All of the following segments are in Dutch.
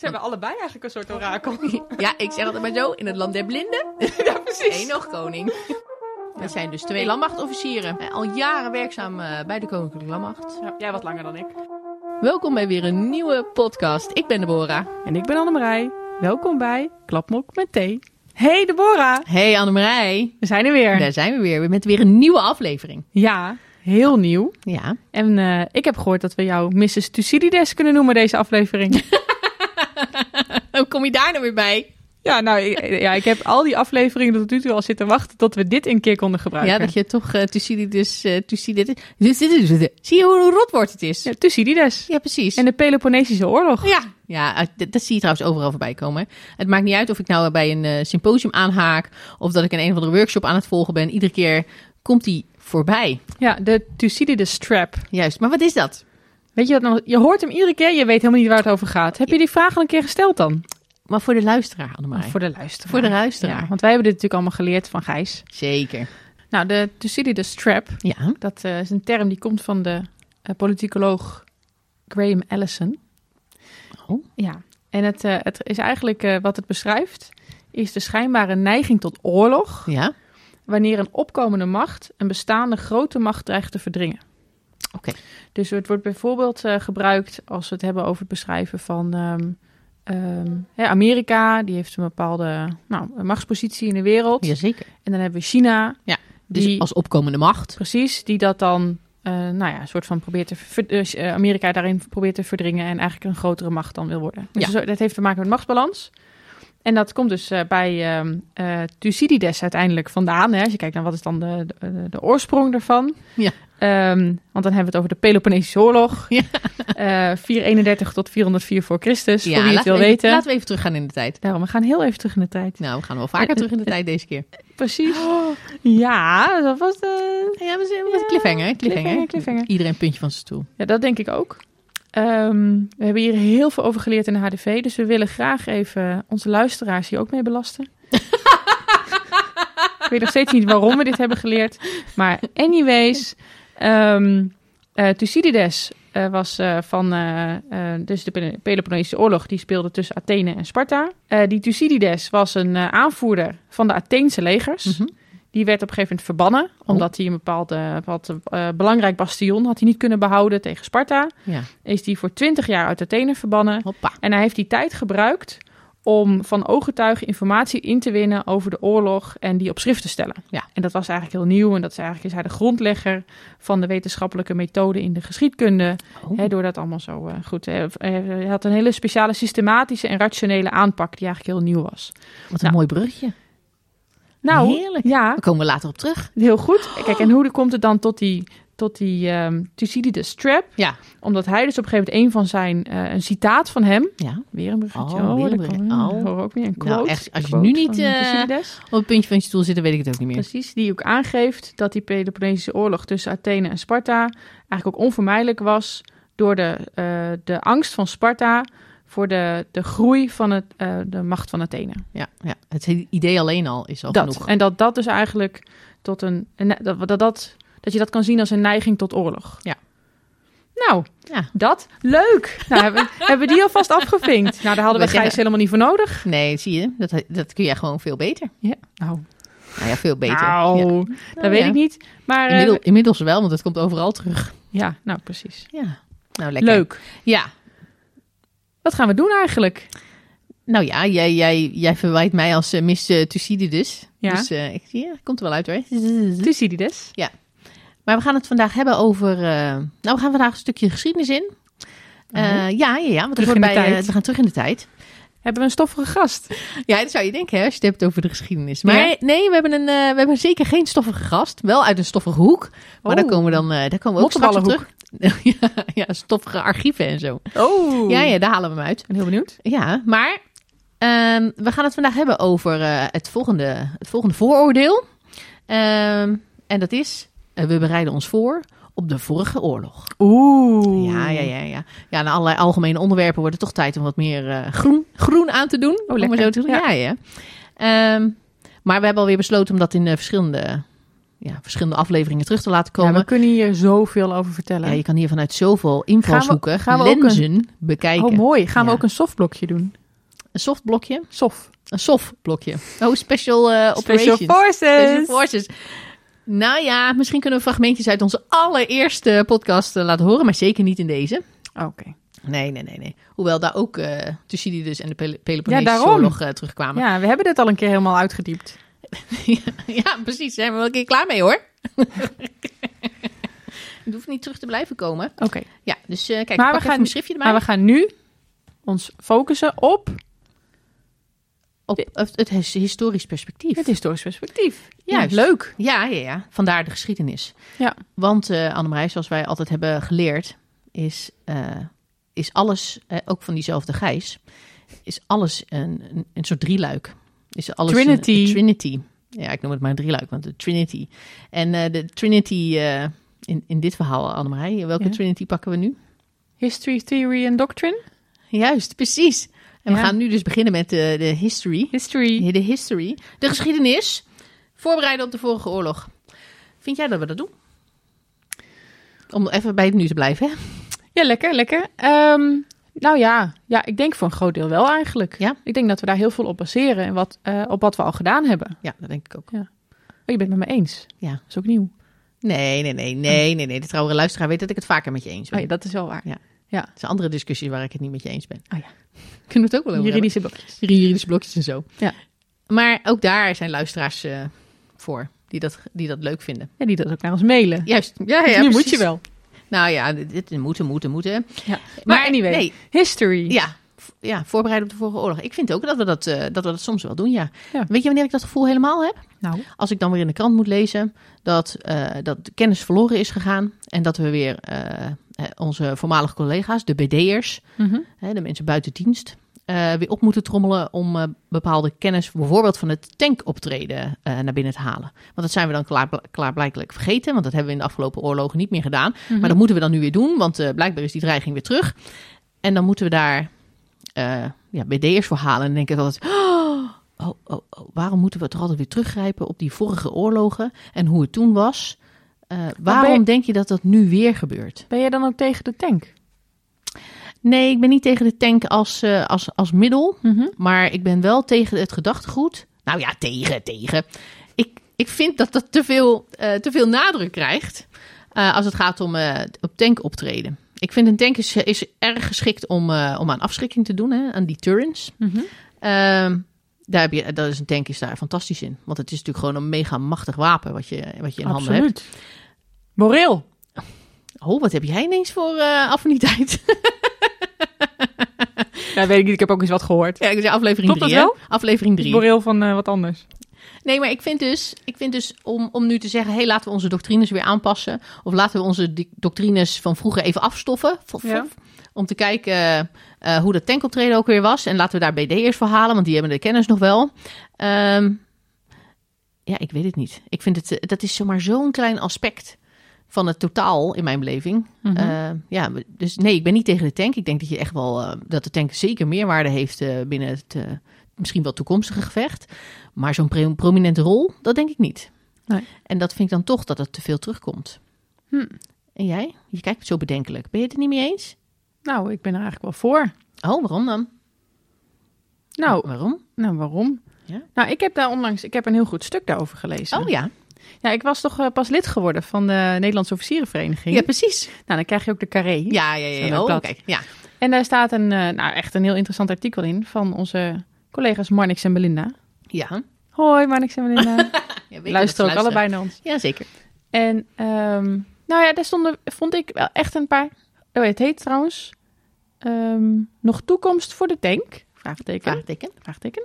Ze hebben allebei eigenlijk een soort orakel. Ja, ik zeg altijd maar zo, in het land der blinden. ja, precies. Eén nog koning. We zijn dus twee landmachtofficieren. Eh, Al jaren werkzaam eh, bij de Koninklijke Landmacht. Ja, jij wat langer dan ik. Welkom bij weer een nieuwe podcast. Ik ben Deborah. En ik ben Annemarij. Welkom bij Klapmok met thee. Hey Deborah, Hey Annemarij. we zijn er weer. Daar zijn we weer, met weer een nieuwe aflevering. Ja, heel nieuw. Ja. En eh, ik heb gehoord dat we jou Mrs. Thucydides kunnen noemen deze aflevering. Hoe kom je daar nou weer bij? ja, nou, ik, ja, ik heb al die afleveringen tot nu toe al zitten wachten tot we dit een keer konden gebruiken. Ja, dat je toch uh, Thucydides... eh, Thucydides... Zie je hoe een rotwoord het is? Ja, Thucydides. Ja, precies. En de Peloponnesische oorlog. Ja, ja eh, dat, dat zie je trouwens overal voorbij komen. Het maakt niet uit of ik nou bij een eh, symposium aanhaak... of dat ik in een of andere workshop aan het volgen ben. Iedere keer komt die voorbij. Ja, de Thucydides trap. Juist, maar wat is dat? Weet je dat nou? Je hoort hem iedere keer, je weet helemaal niet waar het over gaat. Heb je die vraag al een keer gesteld dan? Maar voor de luisteraar, Annemarie. Voor de luisteraar. Voor de luisteraar. Ja, want wij hebben dit natuurlijk allemaal geleerd van Gijs. Zeker. Nou, de Thucydides trap, Ja. dat eh, is een term die komt van de eh, politicoloog Graham Allison. Oh. Ja, en het, eh, het is eigenlijk wat het beschrijft, is de schijnbare neiging tot oorlog Ja. wanneer een opkomende macht een bestaande grote macht dreigt te verdringen. Oké. Dus het wordt bijvoorbeeld eh, gebruikt als we het hebben over het beschrijven van ehm, ehm, hè, Amerika, die heeft een bepaalde nou, machtspositie in de wereld. Jazeker. En dan hebben we China, Dus die, als opkomende macht. precies, die dat dan, eh, nou ja, een soort van probeert te, ver- eh, Amerika daarin probeert te verdringen en eigenlijk een grotere macht dan wil worden. Dus Ja. zo- dat heeft te maken met machtsbalans. En dat komt dus eh, bij ehm eh, Thucydides uiteindelijk vandaan. Hè? Als je kijkt naar wat is dan de, de, de oorsprong daarvan. Ja. Ehm, want dan hebben we het over de Peloponnesische oorlog. Ja. Eh, 431 tot 404 voor Christus, voor wie het wil we even- weten. Laten we even teruggaan in de tijd. Daarom, we gaan heel even terug in de tijd. Nou, we gaan wel vaker terug in de tijd deze keer. Precies. Ja, dat was... eh, Ja, we zijn Ja, met cliffhanger, cliffhanger. cliffhanger, cliffhanger. Iedereen puntje van zijn stoel. Ja, dat denk ik ook. Ehm, we hebben hier heel veel over geleerd in de HDV, dus we willen graag even onze luisteraars hier ook mee belasten. ik weet nog steeds niet waarom we dit hebben geleerd, maar anyways, eh, Thucydides eh, was eh, van dus de Pe- Peloponnesische oorlog, die speelde tussen Athene en Sparta. Die Thucydides was een aanvoerder van de Atheense legers. Mhm. Die werd op een gegeven moment verbannen, omdat hij een bepaald, belangrijk bastion had hij niet kunnen behouden tegen Sparta. Ja. Is hij voor 20 jaar uit Athene verbannen. Hoppa. En hij heeft die tijd gebruikt om van ooggetuigen informatie in te winnen over de oorlog en die op schrift te stellen. Ja. En dat was eigenlijk heel nieuw en dat is eigenlijk is hij de grondlegger van de wetenschappelijke methode in de geschiedkunde. Oh. Door dat allemaal zo eh, goed. Hij, hij had een hele speciale systematische en rationele aanpak die eigenlijk heel nieuw was. Wat een Nou. mooi bruggetje. Nou, Heerlijk. ja, Daar komen we later op terug. Heel goed. Kijk, en hoe komt het dan tot die, tot die ehm Thucydides trap? Ja. Omdat hij dus op een gegeven moment een van zijn, eh, een citaat van hem, Ja. weer een bruggetje, Oh, weer een Oh. hoor ook weer een quote. Nou, echt, als je nu niet, Thucydides. Op het puntje van je stoel zitten, weet ik het ook niet meer. Precies, die ook aangeeft dat die Peloponnesische oorlog tussen Athene en Sparta eigenlijk ook onvermijdelijk was door de, eh, de angst van Sparta voor de, de groei van het, de macht van Athene. Ja, ja, het idee alleen al is al Dat. genoeg. En dat dat dus eigenlijk tot een, een dat, dat, dat, dat je dat kan zien als een neiging tot oorlog. Ja. Nou, Ja. dat. Leuk. Nou, hebben, hebben we die alvast afgevinkt. Nou, daar hadden we Gijs zeggen- helemaal niet voor nodig. Nee, zie je, dat, dat kun jij gewoon veel beter. Ja. Nou, Nou ja, veel beter. nou Ja. dat Nou, weet ja. ik niet. Maar eh, Inmiddel- inmiddels wel, want het komt overal terug. ja, nou precies. Ja, nou lekker. Leuk. Ja, Wat gaan we doen eigenlijk? nou ja, jij, jij, jij verwijt mij als uh, Miss uh, Thucydides. Ja. Dus eh, ik, ja, komt er wel uit hoor. Thucydides. Maar we gaan het vandaag hebben over... eh, nou, we gaan vandaag een stukje geschiedenis in. Eh, Oh. Ja, ja, ja. Want Terug bij, eh, tijd. we gaan terug in de tijd. Hebben we een stoffige gast? Ja, dat zou je denken hè, als je het hebt over de geschiedenis. Maar Ja. nee, we hebben, een, eh, we hebben zeker geen stoffige gast. Wel uit een stoffige hoek. Maar daar Oh. komen we dan eh, daar komen we ook straks op terug. Ja, ja, stoffige archieven en zo. Oh. Ja, ja, daar halen we hem uit. Ik ben heel benieuwd. Ja, maar ehm, we gaan het vandaag hebben over eh, het, volgende, het volgende vooroordeel. Ehm, en dat is, eh, we bereiden ons voor op de vorige oorlog. Oeh. Ja, ja, ja, ja. Ja, na allerlei algemene onderwerpen wordt het toch tijd om wat meer eh, groen, groen aan te doen. om maar lekker. zo te doen. Ja, Ja. ja. Ehm, maar we hebben alweer besloten om dat in eh, verschillende ja, verschillende afleveringen terug te laten Ja, komen. we kunnen hier zoveel over vertellen. Ja, je kan hier vanuit zoveel invalshoeken, gaan we ook een- lenzen bekijken. oh, mooi. Gaan we Ja. ook een softblokje doen? Een soft blokje, Soft. een soft blokje. Oh, special eh Special operations. Forces. Special Forces. Nou ja, misschien kunnen we fragmentjes uit onze allereerste podcast eh, laten horen, maar zeker niet in deze. Oké. Nee, nee, nee, nee. Hoewel daar ook eh Thucydides en de Pel Peloponnesische oorlog eh, terugkwamen. Ja, we hebben dit al een keer helemaal uitgediept. Ja, precies. Daar zijn we wel een keer klaar mee hoor. Het hoeft niet terug te blijven komen. Oké. Ja, dus kijk, Maar we even gaan- mijn schriftje erbij. Maar we gaan nu ons focussen op Op het, het his- historisch perspectief. het historisch perspectief. Juist. Ja, leuk. Ja, ja, ja. Vandaar de geschiedenis. Ja. Want uh, zoals wij altijd hebben geleerd, is, uh, is alles, uh, ook van diezelfde Gijs, is alles een, een, een soort drieluik. Is alles Trinity. Een, Trinity. Ja, ik noem het maar een drieluik, want de Trinity. En uh, de Trinity in, in dit verhaal, Annemarij, welke ja. Trinity pakken we nu? History, Theory en Doctrine. Juist, precies. En ja. we gaan nu dus beginnen met de, de history. History. De history. De geschiedenis. Voorbereiden op de vorige oorlog. Vind jij dat we dat doen? Om even bij het nu te blijven, hè? Ja, lekker, lekker. Um, nou ja, ja, ik denk voor een groot deel wel eigenlijk. Ja? Ik denk dat we daar heel veel op baseren en wat, uh, op wat we al gedaan hebben. Ja, dat denk ik ook. Ja. Oh, je bent het met me eens. Ja. Dat is ook nieuw. Nee, nee, nee, nee, nee, nee. De trouwe luisteraar weet dat ik het vaker met je eens ben. Oh ja, dat is wel waar. Ja. Ja. Het zijn andere discussies waar ik het niet met je eens ben. Oh ja. Kunnen we het ook wel over Juridische blokjes. Juridische blokjes en zo. Ja. Maar ook daar zijn luisteraars uh, voor, die dat, die dat leuk vinden. Ja, die dat ook naar ons mailen. Juist. Ja, dus ja, nu precies. moet je wel. Nou ja, dit, moeten, moeten, moeten. Ja. Maar, Maar anyway, nee. history. Ja, ja, voorbereiden op de vorige oorlog. Ik vind ook dat we dat, uh, dat, we dat soms wel doen, ja. Ja. Weet je wanneer ik dat gevoel helemaal heb? Nou. Als ik dan weer in de krant moet lezen dat, uh, dat de kennis verloren is gegaan. En dat we weer uh, onze voormalige collega's, de BD'ers, mm -hmm. de mensen buiten dienst, uh, weer op moeten trommelen om uh, bepaalde kennis, bijvoorbeeld van het tankoptreden, uh, naar binnen te halen. Want dat zijn we dan klaar, klaarblijkelijk vergeten, want dat hebben we in de afgelopen oorlogen niet meer gedaan. Mhm. Maar dat moeten we dan nu weer doen, want blijkbaar is die dreiging weer terug. En dan moeten we daar ja, BD'ers voor halen. En dan denk ik altijd, oh, oh, oh, oh, waarom moeten we toch altijd weer teruggrijpen op die vorige oorlogen en hoe het toen was? Uh, waarom je... denk je dat dat nu weer gebeurt? Ben je dan ook tegen de tank? Nee, ik ben niet tegen de tank als, uh, als, als middel. Mm -hmm. Maar ik ben wel tegen het gedachtegoed. Nou ja, tegen, tegen. Ik, ik vind dat dat te veel, uh, te veel nadruk krijgt als het gaat om op tank optreden. Ik vind een tank is, is erg geschikt om, om aan afschrikking te doen, hè, aan deterrence. Mm -hmm. daar heb je, dat is een tank is daar fantastisch in. Want het is natuurlijk gewoon een mega machtig wapen wat je, wat je in Absoluut. handen hebt. Moreel. Oh, wat heb jij ineens voor uh, affiniteit? ja, weet ik niet. Ik heb ook eens wat gehoord. Ja, ik zei aflevering 3. wel? Aflevering 3. Moreel van uh, wat anders. Nee, maar ik vind dus, ik vind dus om, om nu te zeggen: hé, hey, laten we onze doctrines weer aanpassen. Of laten we onze doctrines van vroeger even afstoffen. Ja. om te kijken uh, hoe dat tankoptreden ook weer was. En laten we daar BD'ers voor halen, want die hebben de kennis nog wel. Um, ja, ik weet het niet. Ik vind het, dat is zomaar zo'n klein aspect van het totaal in mijn beleving. Mhm. Mm -hmm. uh, ja, dus nee, ik ben niet tegen de tank. Ik denk dat je echt wel uh, dat de tank zeker meerwaarde heeft uh, binnen het misschien wel toekomstige gevecht. Maar zo'n pro prominente rol, dat denk ik niet. Nee. En dat vind ik dan toch dat het te veel terugkomt. Hm. En jij? Je kijkt zo bedenkelijk. Ben je het er niet mee eens? Nou, ik ben er eigenlijk wel voor. Oh, waarom dan? Nou, waarom? Nou, waarom? Ja? Nou, ik heb daar onlangs ik heb een heel goed stuk daarover gelezen. Oh ja. Ja, ik was toch uh, pas lid geworden van de Nederlandse Officierenvereniging. Ja, precies. Nou, dan krijg je ook de carré. Ja, ja, ja. ja. Oh. Ja. En daar staat een, uh, nou, echt een heel interessant artikel in van onze collega's Marnix en Belinda. Ja. Hoi Marnix en Belinda. ja, luister ook allebei naar ons. Ja, zeker. En um, nou ja, daar stonden, vond ik wel echt een paar... Oh, het heet trouwens um, Nog toekomst voor de tank? Vraagteken. Vraagteken. Vraagteken.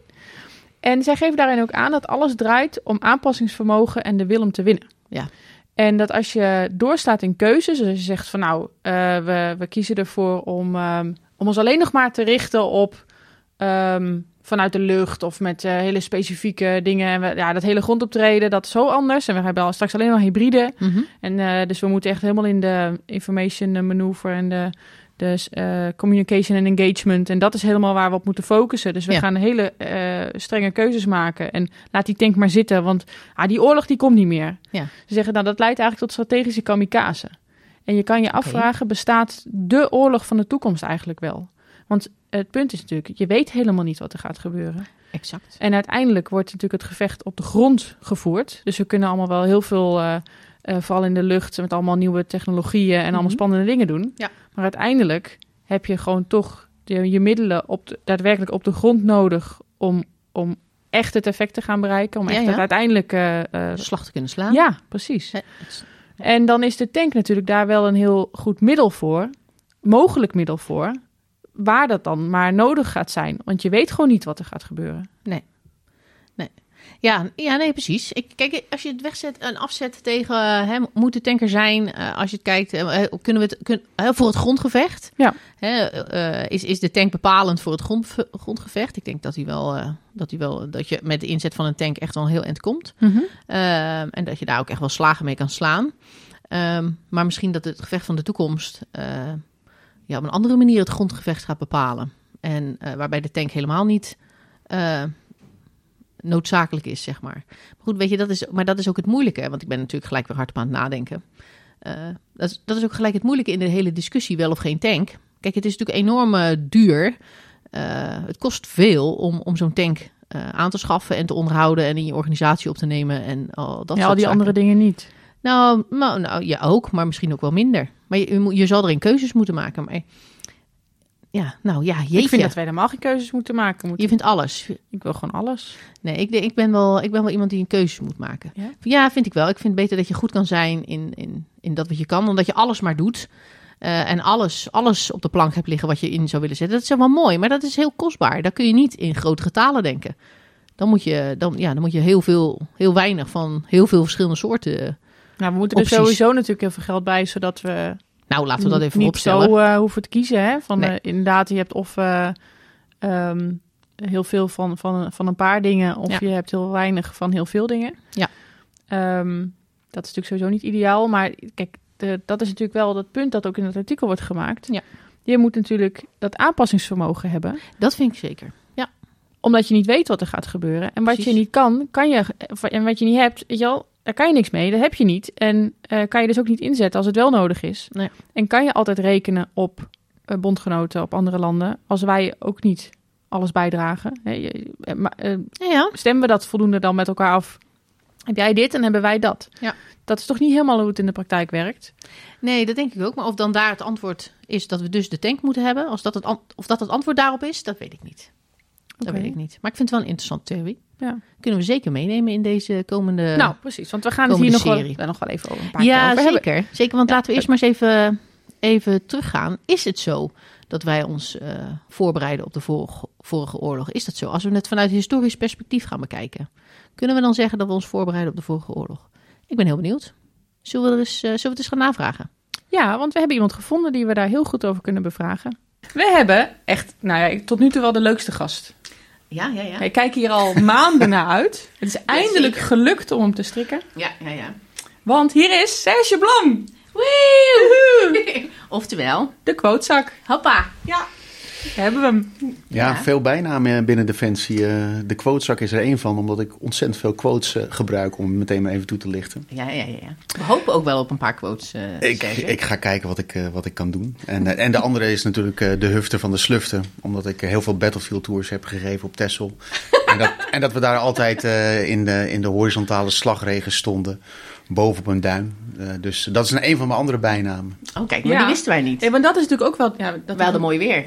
En zij geven daarin ook aan dat alles draait om aanpassingsvermogen en de wil om te winnen. Ja. En dat als je doorstaat in keuzes, dus als je zegt van nou, uh, we, we kiezen ervoor om, um, om ons alleen nog maar te richten op um, vanuit de lucht of met uh, hele specifieke dingen. En we, ja, dat hele grondoptreden, dat is zo anders. En we hebben al straks alleen maar hybride. Mm -hmm. En uh, dus we moeten echt helemaal in de information maneuver en de dus uh, communication en engagement. En dat is helemaal waar we op moeten focussen. Dus we Ja. gaan hele uh, strenge keuzes maken. En laat die tank maar zitten, want ah, die oorlog die komt niet meer. Ja. Ze zeggen, nou, dat leidt eigenlijk tot strategische kamikaze. En je kan je afvragen, bestaat de oorlog van de toekomst eigenlijk wel? Want het punt is natuurlijk, je weet helemaal niet wat er gaat gebeuren. Exact. En uiteindelijk wordt natuurlijk het gevecht op de grond gevoerd. Dus we kunnen allemaal wel heel veel, eh eh, vooral in de lucht, met allemaal nieuwe technologieën en allemaal Mhm. spannende dingen doen. Ja. Maar uiteindelijk heb je gewoon toch de, je middelen op de- daadwerkelijk op de grond nodig om, om echt het effect te gaan bereiken. Om Ja, echt ja. het uiteindelijk... De slag te kunnen slaan. ja, precies. En dan is de tank natuurlijk daar wel een heel goed middel voor. Mogelijk middel voor. Waar dat dan maar nodig gaat zijn. Want je weet gewoon niet wat er gaat gebeuren. Ja, ja, nee, precies. Ik, kijk, als je het wegzet en afzet tegen, eh, hè, moet de tanker zijn, eh, als je het kijkt, eh, kunnen we het kun, voor het grondgevecht? Ja. Hè, is, is de tank bepalend voor het grond, grondgevecht? Ik denk dat hij wel, dat hij wel, dat je met de inzet van een tank echt wel heel eind komt. Ehm, en dat je daar ook echt wel slagen mee kan slaan. Ehm, maar misschien dat het gevecht van de toekomst ja, op een andere manier het grondgevecht gaat bepalen. En waarbij de tank helemaal niet noodzakelijk is, zeg maar. Maar goed, weet je, dat is, maar dat is ook het moeilijke. Want ik ben natuurlijk gelijk weer hard op aan het nadenken. Eh, dat, is, dat is ook gelijk het moeilijke in de hele discussie, wel of geen tank. Kijk, het is natuurlijk enorm eh, duur. Eh, het kost veel om, om zo'n tank aan te schaffen en te onderhouden en in je organisatie op te nemen en al dat ja, al die zaken. andere dingen niet. Nou, nou, nou, ja, ook, maar misschien ook wel minder. Maar je, je, moet- je zal erin keuzes moeten maken. Maar ja, nou ja, jeetje. Ik vind dat wij helemaal geen keuzes moeten maken. Moet- Je vindt alles. Ik wil gewoon alles. Nee, ik, ik, ben wel, ik ben wel iemand die een keuze moet maken. Ja? vind ik wel. Ik vind het beter dat je goed kan zijn in, in, in dat wat je kan, dan dat je alles maar doet. eh, en alles, alles op de plank hebt liggen wat je in zou willen zetten. Dat is wel mooi, maar dat is heel kostbaar. Daar kun je niet in grote getalen denken. Dan moet je, dan, ja, dan moet je heel, veel, heel weinig van heel veel verschillende soorten. Nou, we moeten er sowieso natuurlijk heel veel geld bij, zodat we Nou, laten we dat even niet opstellen. zo eh, hoeven te kiezen. Hè? Van, Nee. eh, inderdaad, je hebt of eh, ehm, heel veel van, van, van een paar dingen, of Ja. je hebt heel weinig van heel veel dingen. Ja. Ehm, dat is natuurlijk sowieso niet ideaal, maar kijk, de, dat is natuurlijk wel dat punt dat ook in het artikel wordt gemaakt. Ja. Je moet natuurlijk dat aanpassingsvermogen hebben, Dat vind ik zeker. Ja, omdat je niet weet wat er gaat gebeuren. En wat Precies. je niet kan, kan je, en wat je niet hebt, weet je wel, daar kan je niks mee, dat heb je niet. En eh, kan je dus ook niet inzetten als het wel nodig is. Nee. En kan je altijd rekenen op eh, bondgenoten, op andere landen, als wij ook niet alles bijdragen. Eh, maar, ja, stemmen we dat voldoende dan met elkaar af? Heb jij dit en hebben wij dat? Ja. Dat is toch niet helemaal hoe het in de praktijk werkt? Nee, dat denk ik ook. Maar of dan daar het antwoord is dat we dus de tank moeten hebben, als dat het of dat het antwoord daarop is, dat weet ik niet. Dat weet ik niet. Maar ik vind het wel een interessante theorie. Ja. Kunnen we zeker meenemen in deze komende. nou, precies. Want we gaan het hier nog wel, nog wel even over een paar keer ja, over hebben. zeker. Zeker, want Ja, laten we eerst maar eens even, even teruggaan. Is het zo dat wij ons eh, voorbereiden op de vorige, vorige oorlog? Is dat zo? Als we het vanuit historisch perspectief gaan bekijken, kunnen we dan zeggen dat we ons voorbereiden op de vorige oorlog? Ik ben heel benieuwd. Zullen we, er eens, eh, zullen we het eens gaan navragen? Ja, want we hebben iemand gevonden die we daar heel goed over kunnen bevragen. We hebben echt, nou ja, tot nu toe wel de leukste gast. Ja, ja, ja. Ik kijk hier al maanden naar uit. Het is eindelijk gelukt om hem te strikken. Ja, ja, ja. Want hier is Serge Blam, Oftewel, de quotezak. hoppa. Ja, hebben we hem. Ja, Ja. veel bijnamen binnen Defensie. Eh, de quotezak is er één van, omdat ik ontzettend veel quotes eh, gebruik om meteen maar even toe te lichten. Ja, ja, ja, ja. We hopen ook wel op een paar quotes. eh, Ik, ik ga kijken wat ik, eh, wat ik kan doen. En, eh, en de andere is natuurlijk eh, de hufter van de slufte. Omdat ik eh, heel veel Battlefield Tours heb gegeven op Texel. en, dat, en dat we daar altijd eh, in, de, in de horizontale slagregen stonden. Boven op een duin. Eh, dus dat is een, een van mijn andere bijnamen. Oh, kijk, maar Ja. die wisten wij niet. Nee, want dat is natuurlijk ook wel... Ja, dat We hadden mooi weer.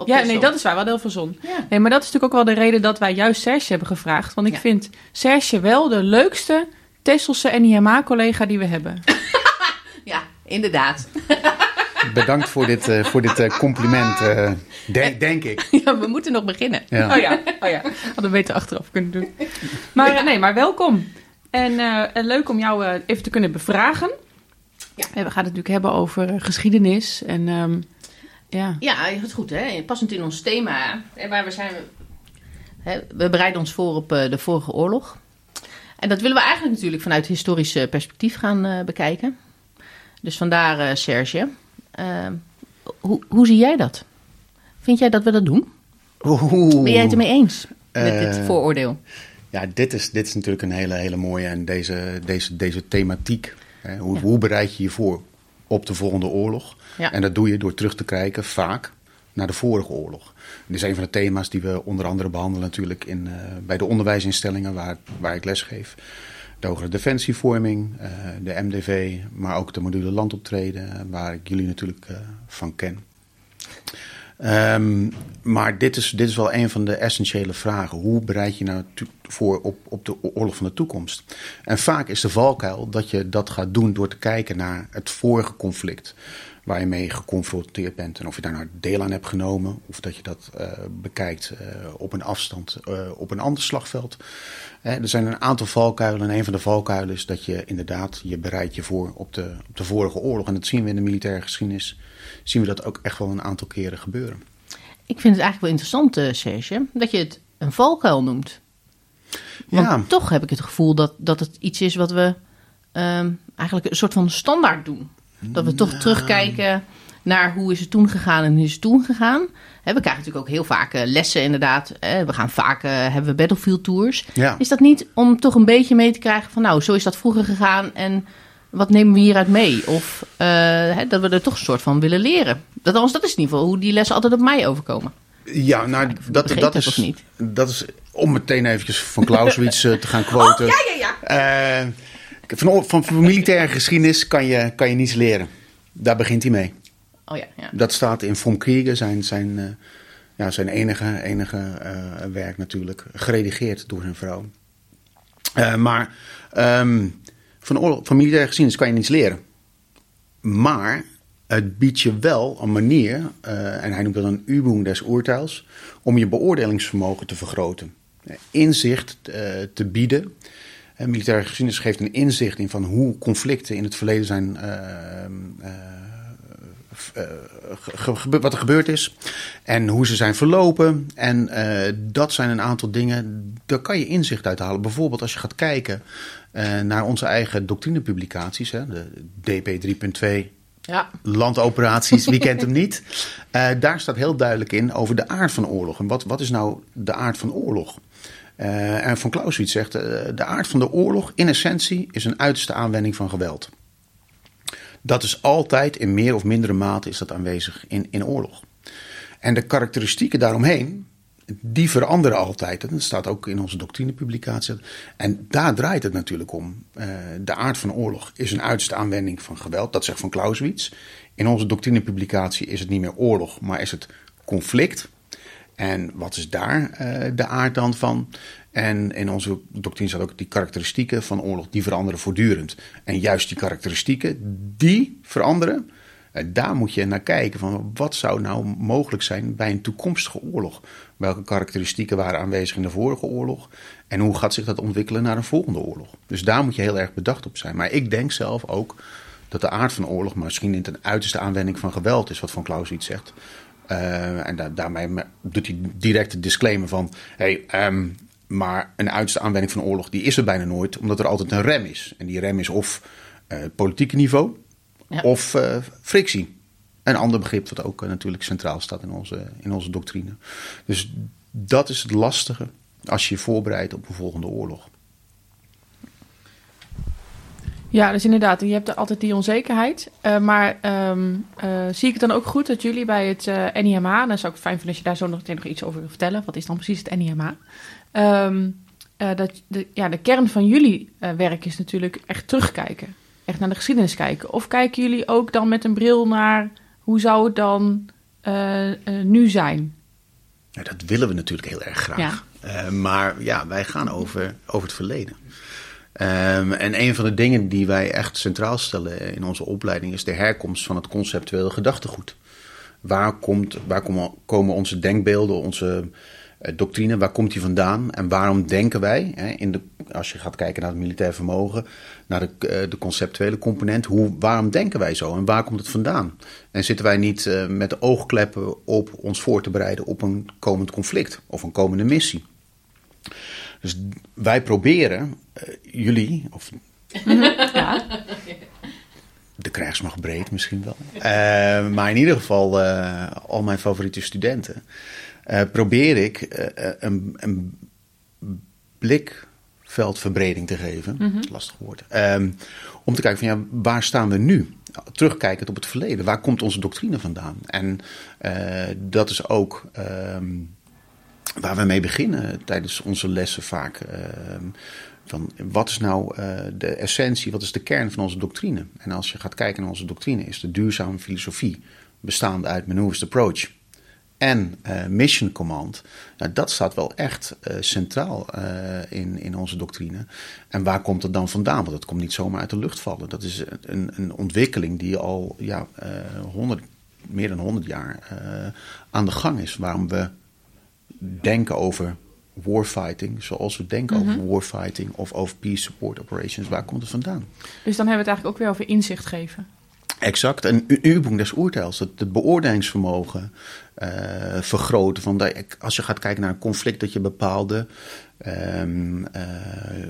Op Ja, nee, dat is waar. We hadden heel veel zon. Ja. Nee, maar dat is natuurlijk ook wel de reden dat wij juist Serge hebben gevraagd. Want ik Ja. vind Serge wel de leukste Tesselse NIMA-collega die we hebben. ja, inderdaad. Bedankt voor dit, eh, voor dit eh, compliment, eh, denk, denk ik. Ja, we moeten nog beginnen. Ja. Oh ja, oh ja. Hadden we beter achteraf kunnen doen. Maar nee, maar welkom. En, eh, en leuk om jou eh, even te kunnen bevragen. Ja. We gaan het natuurlijk hebben over geschiedenis. En ehm, ja, Ja, het goed, hè? Passend in ons thema. Hè, waar we zijn. Hè, we bereiden ons voor op eh, de vorige oorlog. En dat willen we eigenlijk natuurlijk vanuit historisch eh, perspectief gaan eh, bekijken. Dus vandaar, eh, Serge. eh, hoe, hoe zie jij dat? Vind jij dat we dat doen? Oeh. Ben jij het ermee eens? met dit vooroordeel? Ja, dit is, dit is natuurlijk een hele, hele mooie. En deze, deze, deze thematiek. Hè, hoe, Ja. hoe bereid je je voor op de volgende oorlog? Ja. En dat doe je door terug te kijken, vaak, naar de vorige oorlog. Dit is een van de thema's die we onder andere behandelen natuurlijk in, eh, bij de onderwijsinstellingen waar, waar ik lesgeef. De hogere defensievorming, eh, de MDV, maar ook de module landoptreden, waar ik jullie natuurlijk eh, van ken. Ehm, maar dit is, dit is wel een van de essentiële vragen. Hoe bereid je nou voor op, op de oorlog van de toekomst? En vaak is de valkuil dat je dat gaat doen door te kijken naar het vorige conflict. Waar je mee geconfronteerd bent. En of je daar nou deel aan hebt genomen. Of dat je dat eh, bekijkt eh, op een afstand eh, op een ander slagveld. Er zijn een aantal valkuilen. En een van de valkuilen is dat je inderdaad je bereidt je voor op de, op de vorige oorlog. En dat zien we in de militaire geschiedenis. Zien we dat ook echt wel een aantal keren gebeuren. Ik vind het eigenlijk wel interessant, Serge, dat je het een valkuil noemt. Want Ja. toch heb ik het gevoel dat, dat het iets is wat we ehm, eigenlijk een soort van standaard doen. Dat we toch terugkijken naar hoe is het toen gegaan en hoe is het toen gegaan. We krijgen natuurlijk ook heel vaak eh, lessen inderdaad. We gaan vaak, eh, hebben we battlefield tours. Ja. Is dat niet om toch een beetje mee te krijgen van nou, zo is dat vroeger gegaan en wat nemen we hieruit mee? Of eh, dat we er toch een soort van willen leren. Dat, althans, dat is in ieder geval hoe die lessen altijd op mij overkomen. Ja, nou, dat, dat, is, niet? dat is om meteen eventjes van Clausewitz te gaan quoten. Oh, ja, ja. Eh, van, van, van militaire geschiedenis kan je, kan je niets leren. Daar begint hij mee. Oh ja, ja. Dat staat in Von Kriege, zijn, zijn, eh, ja, zijn enige, enige eh, werk natuurlijk. Geredigeerd door zijn vrouw. Eh, maar ehm, van, oorlog, van militaire geschiedenis kan je niets leren. Maar het biedt je wel een manier, en hij noemt dat een Übung des Urteils, om je beoordelingsvermogen te vergroten. Inzicht te bieden. Eh, militaire geschiedenis geeft een inzicht in van hoe conflicten in het verleden zijn. eh, eh, eh, wat er gebeurd is en hoe ze zijn verlopen. En dat zijn een aantal dingen, daar kan je inzicht uit halen. Bijvoorbeeld als je gaat kijken naar onze eigen doctrinepublicaties, hè, de DP 3.2, Ja, landoperaties, wie kent hem niet? Daar staat heel duidelijk in over de aard van oorlog. En wat, wat is nou de aard van oorlog? Eh, en Van Clausewitz zegt, eh, de aard van de oorlog in essentie is een uiterste aanwending van geweld. Dat is altijd in meer of mindere mate is dat aanwezig in, in oorlog. En de karakteristieken daaromheen, die veranderen altijd. Dat staat ook in onze doctrinepublicatie. En daar draait het natuurlijk om. Eh, de aard van oorlog is een uiterste aanwending van geweld. Dat zegt van Clausewitz. In onze doctrinepublicatie is het niet meer oorlog, maar is het conflict. En wat is daar eh, de aard dan van? En in onze doctrine staat ook die karakteristieken van oorlog, die veranderen voortdurend. En juist die karakteristieken, die veranderen, eh, daar moet je naar kijken. Van wat zou nou mogelijk zijn bij een toekomstige oorlog? Welke karakteristieken waren aanwezig in de vorige oorlog? En hoe gaat zich dat ontwikkelen naar een volgende oorlog? Dus daar moet je heel erg bedacht op zijn. Maar ik denk zelf ook dat de aard van oorlog misschien niet een uiterste aanwending van geweld is, wat Van Clausewitz zegt. Eh, en da- daarmee me- doet hij direct de disclaimer van: hey, ehm, maar een uiterste aanwending van oorlog die is er bijna nooit, omdat er altijd een rem is. En die rem is of eh, politieke niveau Ja. of eh, frictie. Een ander begrip wat ook natuurlijk centraal staat in onze, in onze doctrine. Dus dat is het lastige als je je voorbereidt op een volgende oorlog. Ja, dus inderdaad, je hebt er altijd die onzekerheid. Eh, maar ehm, eh, zie ik het dan ook goed dat jullie bij het eh NIMA, dan zou ik het fijn vinden als je daar zo nog iets over wil vertellen. Wat is dan precies het NIMA? Ehm, eh, dat de, ja, de kern van jullie werk is natuurlijk echt terugkijken. Echt naar de geschiedenis kijken. Of kijken jullie ook dan met een bril naar hoe zou het dan nu zijn? Ja, dat willen we natuurlijk heel erg graag. Ja. Maar ja, wij gaan over, over het verleden. Ehm, en een van de dingen die wij echt centraal stellen in onze opleiding is de herkomst van het conceptuele gedachtegoed. Waar, komt, waar komen, onze denkbeelden, onze eh, doctrine, waar komt die vandaan? En waarom denken wij, hè, in de, als je gaat kijken naar het militair vermogen, naar de, eh, de conceptuele component, hoe, waarom denken wij zo en waar komt het vandaan? En zitten wij niet eh, met de oogkleppen op ons voor te bereiden op een komend conflict of een komende missie? Dus wij proberen eh, jullie, of Ja, de krijgsmacht breed misschien wel. Eh, maar in ieder geval eh, al mijn favoriete studenten. probeer ik een, een blikveldverbreding te geven. Lastig woord. Ehm, om te kijken van ja, waar staan we nu? Terugkijkend op het verleden. Waar komt onze doctrine vandaan? En dat is ook ehm, waar we mee beginnen tijdens onze lessen vaak. Ehm, van wat is nou eh, de essentie, wat is de kern van onze doctrine? En als je gaat kijken naar onze doctrine, is de duurzame filosofie bestaande uit Manuist Approach en eh, Mission Command. Nou, dat staat wel echt uh, centraal in, in onze doctrine. En waar komt het dan vandaan? Want het komt niet zomaar uit de lucht vallen. Dat is een, een ontwikkeling die al ja, 100, meer dan 100 jaar aan de gang is. Waarom we denken over warfighting, zoals we denken over warfighting of over peace support operations. Waar komt het vandaan? Dus dan hebben we het eigenlijk ook weer over inzicht geven. Exact. En Übung des Oerteils, het, het beoordelingsvermogen uh, vergroten. Van dat, als je gaat kijken naar een conflict, dat je bepaalde um, uh,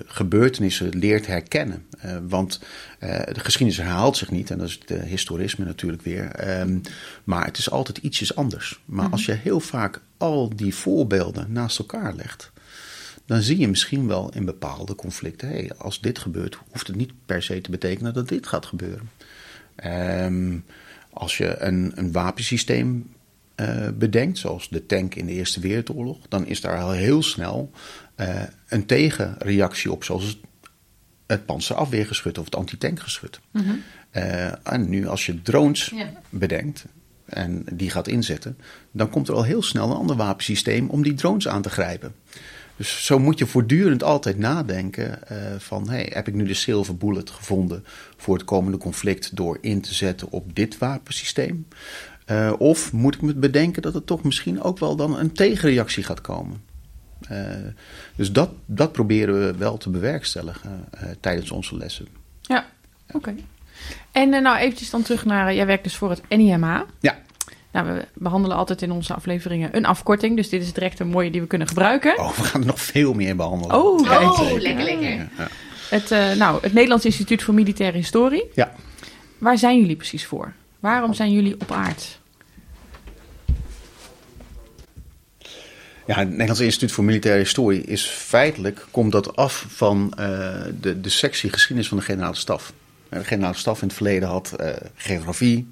gebeurtenissen leert herkennen. Uh, want de geschiedenis herhaalt zich niet, en dat is het historisme natuurlijk weer. Um, maar het is altijd ietsjes anders. Maar mm-hmm. als je heel vaak al die voorbeelden naast elkaar legt, dan zie je misschien wel in bepaalde conflicten: hey, als dit gebeurt, hoeft het niet per se te betekenen dat dit gaat gebeuren. Um, als je een, een wapensysteem uh, bedenkt, zoals de tank in de Eerste Wereldoorlog, dan is daar al heel snel uh, een tegenreactie op, zoals het, het panzerafweergeschut of het antitankgeschut. Mm -hmm. en nu als je drones ja. bedenkt en die gaat inzetten, dan komt er al heel snel een ander wapensysteem om die drones aan te grijpen. Dus zo moet je voortdurend altijd nadenken uh, van... Hey, heb ik nu de silver bullet gevonden voor het komende conflict... door in te zetten op dit wapensysteem? Uh, of moet ik me bedenken dat er toch misschien ook wel dan een tegenreactie gaat komen? Uh, dus dat, dat proberen we wel te bewerkstelligen tijdens onze lessen. Ja, oké. Okay. En nou eventjes dan terug naar... jij werkt dus voor het NIMA. Ja. Nou, we behandelen altijd in onze afleveringen een afkorting. Dus dit is direct een mooie die we kunnen gebruiken. Oh, we gaan er nog veel meer behandelen. Oh, oh lekker, lekker. Ja. Het, nou, het Nederlands Instituut voor Militaire Historie. Ja. Waar zijn jullie precies voor? Waarom zijn jullie op aard? Ja, het Nederlands Instituut voor Militaire Historie is feitelijk, komt dat af van uh, de, de sectie geschiedenis van de generale staf. De generale staf in het verleden had uh, geografie,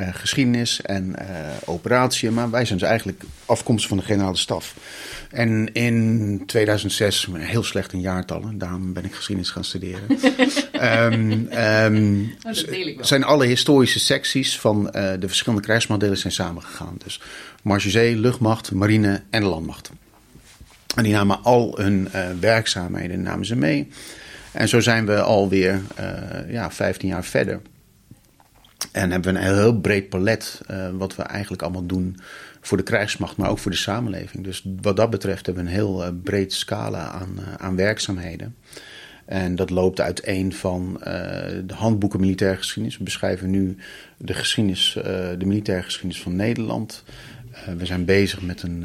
uh, geschiedenis en uh, operatie. Maar wij zijn dus eigenlijk afkomstig van de generale staf. En in 2006, heel slecht in jaartallen, daarom ben ik geschiedenis gaan studeren. um, um, zijn alle historische secties van uh, de verschillende krijgsmodellen zijn samengegaan. Dus marge luchtmacht, marine en landmacht. En die namen al hun werkzaamheden namen ze mee. En zo zijn we alweer ja, 15 jaar verder. En hebben we een heel breed palet uh, wat we eigenlijk allemaal doen voor de krijgsmacht, maar ook voor de samenleving. Dus wat dat betreft hebben we een heel uh, breed scala aan, uh, aan werkzaamheden. En dat loopt uiteen van de handboeken militaire geschiedenis. We beschrijven nu de, geschiedenis, de militaire geschiedenis van Nederland. we zijn bezig met een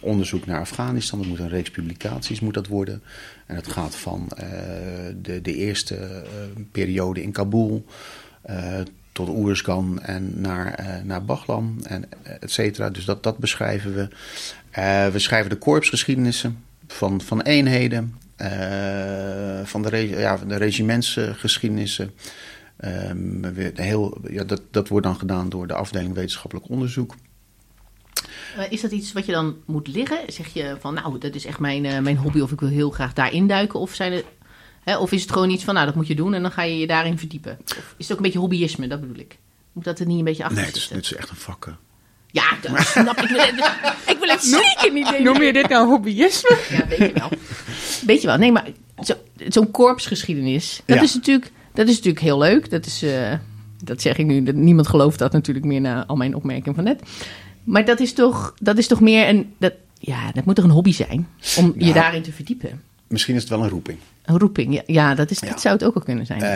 onderzoek naar Afghanistan. Dat moet een reeks publicaties moet dat worden. En dat gaat van de, de eerste periode in Kabul tot Oerskan en naar, uh, naar Baglam, en et cetera. Dus dat, dat beschrijven we. Uh, we schrijven de korpsgeschiedenissen van, van eenheden, uh, van de, re ja, de regimentsgeschiedenissen. Um, heel, ja, dat, dat wordt dan gedaan door de afdeling wetenschappelijk onderzoek. is dat iets wat je dan moet liggen? Zeg je van, nou, dat is echt mijn, mijn hobby of ik wil heel graag daarin duiken? Of zijn er of is het gewoon iets van, nou, dat moet je doen en dan ga je je daarin verdiepen? Of is het ook een beetje hobbyisme, dat bedoel ik? Moet dat er niet een beetje achter nee, zitten? Nee, het is echt een vak. Ja, dat snap ik. ik wil het zeker niet denken. Noem je dit nou hobbyisme? Ja, weet je wel. Weet je wel. Nee, maar zo'n zo korpsgeschiedenis, dat, ja. is natuurlijk, dat is natuurlijk heel leuk. Dat, is, uh, dat zeg ik nu. Niemand gelooft dat natuurlijk meer na al mijn opmerkingen van net. Maar dat is toch, dat is toch meer een... Dat, ja, dat moet toch een hobby zijn om je daarin te verdiepen? Misschien is het wel een roeping. Een roeping, ja, dat, is, dat zou het ook al kunnen zijn. Uh,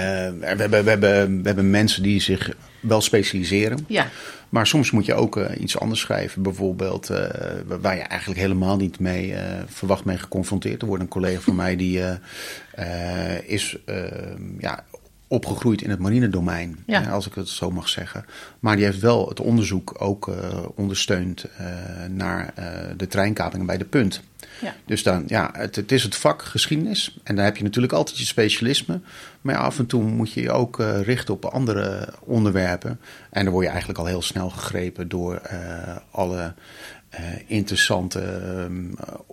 we, hebben, we, hebben, we hebben mensen die zich wel specialiseren. Ja. Maar soms moet je ook uh, iets anders schrijven. Bijvoorbeeld uh, waar je eigenlijk helemaal niet mee verwacht mee geconfronteerd te worden. Een collega van mij die is ja, opgegroeid in het marine domein, Ja. als ik het zo mag zeggen. Maar die heeft wel het onderzoek ook eh, ondersteund eh, naar eh, de treinkapingen bij de punt. Ja. Dus dan, ja, het, het is het vak geschiedenis. En daar heb je natuurlijk altijd je specialisme. Maar ja, af en toe moet je je ook richten op andere onderwerpen. En dan word je eigenlijk al heel snel gegrepen door alle interessante ehm,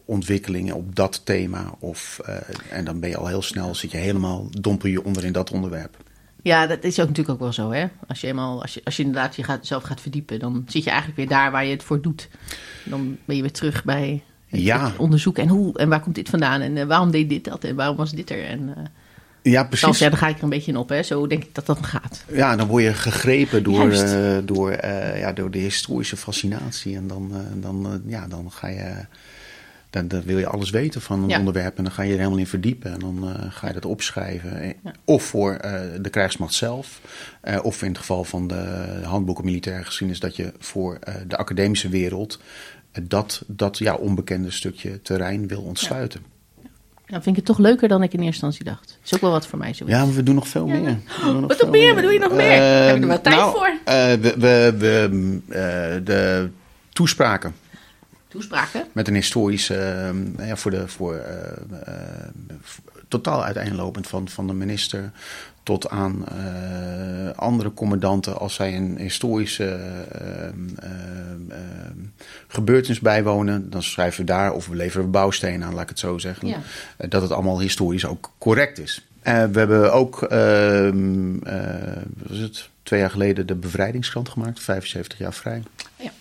ontwikkelingen op dat thema. Of, eh, en dan ben je al heel snel, zit je helemaal, dompel je onder in dat onderwerp. Ja, dat is ook natuurlijk ook wel zo, hè. Als je, eenmaal, als je, als je inderdaad je gaat, zelf gaat verdiepen, dan zit je eigenlijk weer daar waar je het voor doet. Dan ben je weer terug bij het, Ja. het onderzoek en hoe en waar komt dit vandaan en eh, waarom deed dit dat en waarom was dit er. En eh Ja, precies. ja, daar ga ik er een beetje in op, hè. Zo denk ik dat dat gaat. Ja, dan word je gegrepen door, eh, door, eh, ja, door de historische fascinatie. En dan, eh, dan, ja, dan ga je. Dan, dan wil je alles weten van een Ja. onderwerp en dan ga je er helemaal in verdiepen. En dan ga je dat opschrijven. Ja. Of voor de krijgsmacht zelf. of in het geval van de handboeken militaire geschiedenis, dat je voor de academische wereld dat, dat ja, onbekende stukje terrein wil ontsluiten. Dan vind ik het toch leuker dan ik in eerste instantie dacht. Is ook wel wat voor mij zo. Ja, maar we doen nog veel Ja. meer. We doen nog Wat veel meer? Wat doe je nog meer? Heb je er wel tijd nou, voor? eh, we, we, we, eh, de toespraken Toespraken? met een historische, eh, ja, voor de, voor, totaal uiteenlopend van, van de minister tot aan eh, andere commandanten als zij een historische eh, gebeurtenis bijwonen, dan schrijven we daar of we leveren bouwstenen aan, laat ik het zo zeggen, Ja. eh, dat het allemaal historisch ook correct is. Eh, we hebben ook, was het, twee jaar geleden de bevrijdingskrant gemaakt, 75 jaar vrij. Ja.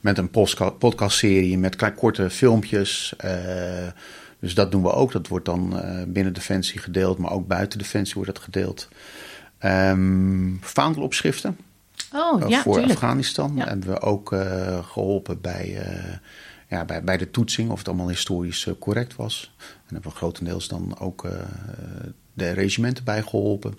Met een podcastserie met korte filmpjes. Dus dat doen we ook. Dat wordt dan eh, binnen Defensie gedeeld, maar ook buiten Defensie wordt dat gedeeld. Ehm vaandelopschriften Oh, ja, voor tuurlijk. Afghanistan Ja. hebben we ook eh, geholpen bij, eh, ja, bij, bij de toetsing of het allemaal historisch correct was. En hebben we grotendeels dan ook de regimenten bij geholpen.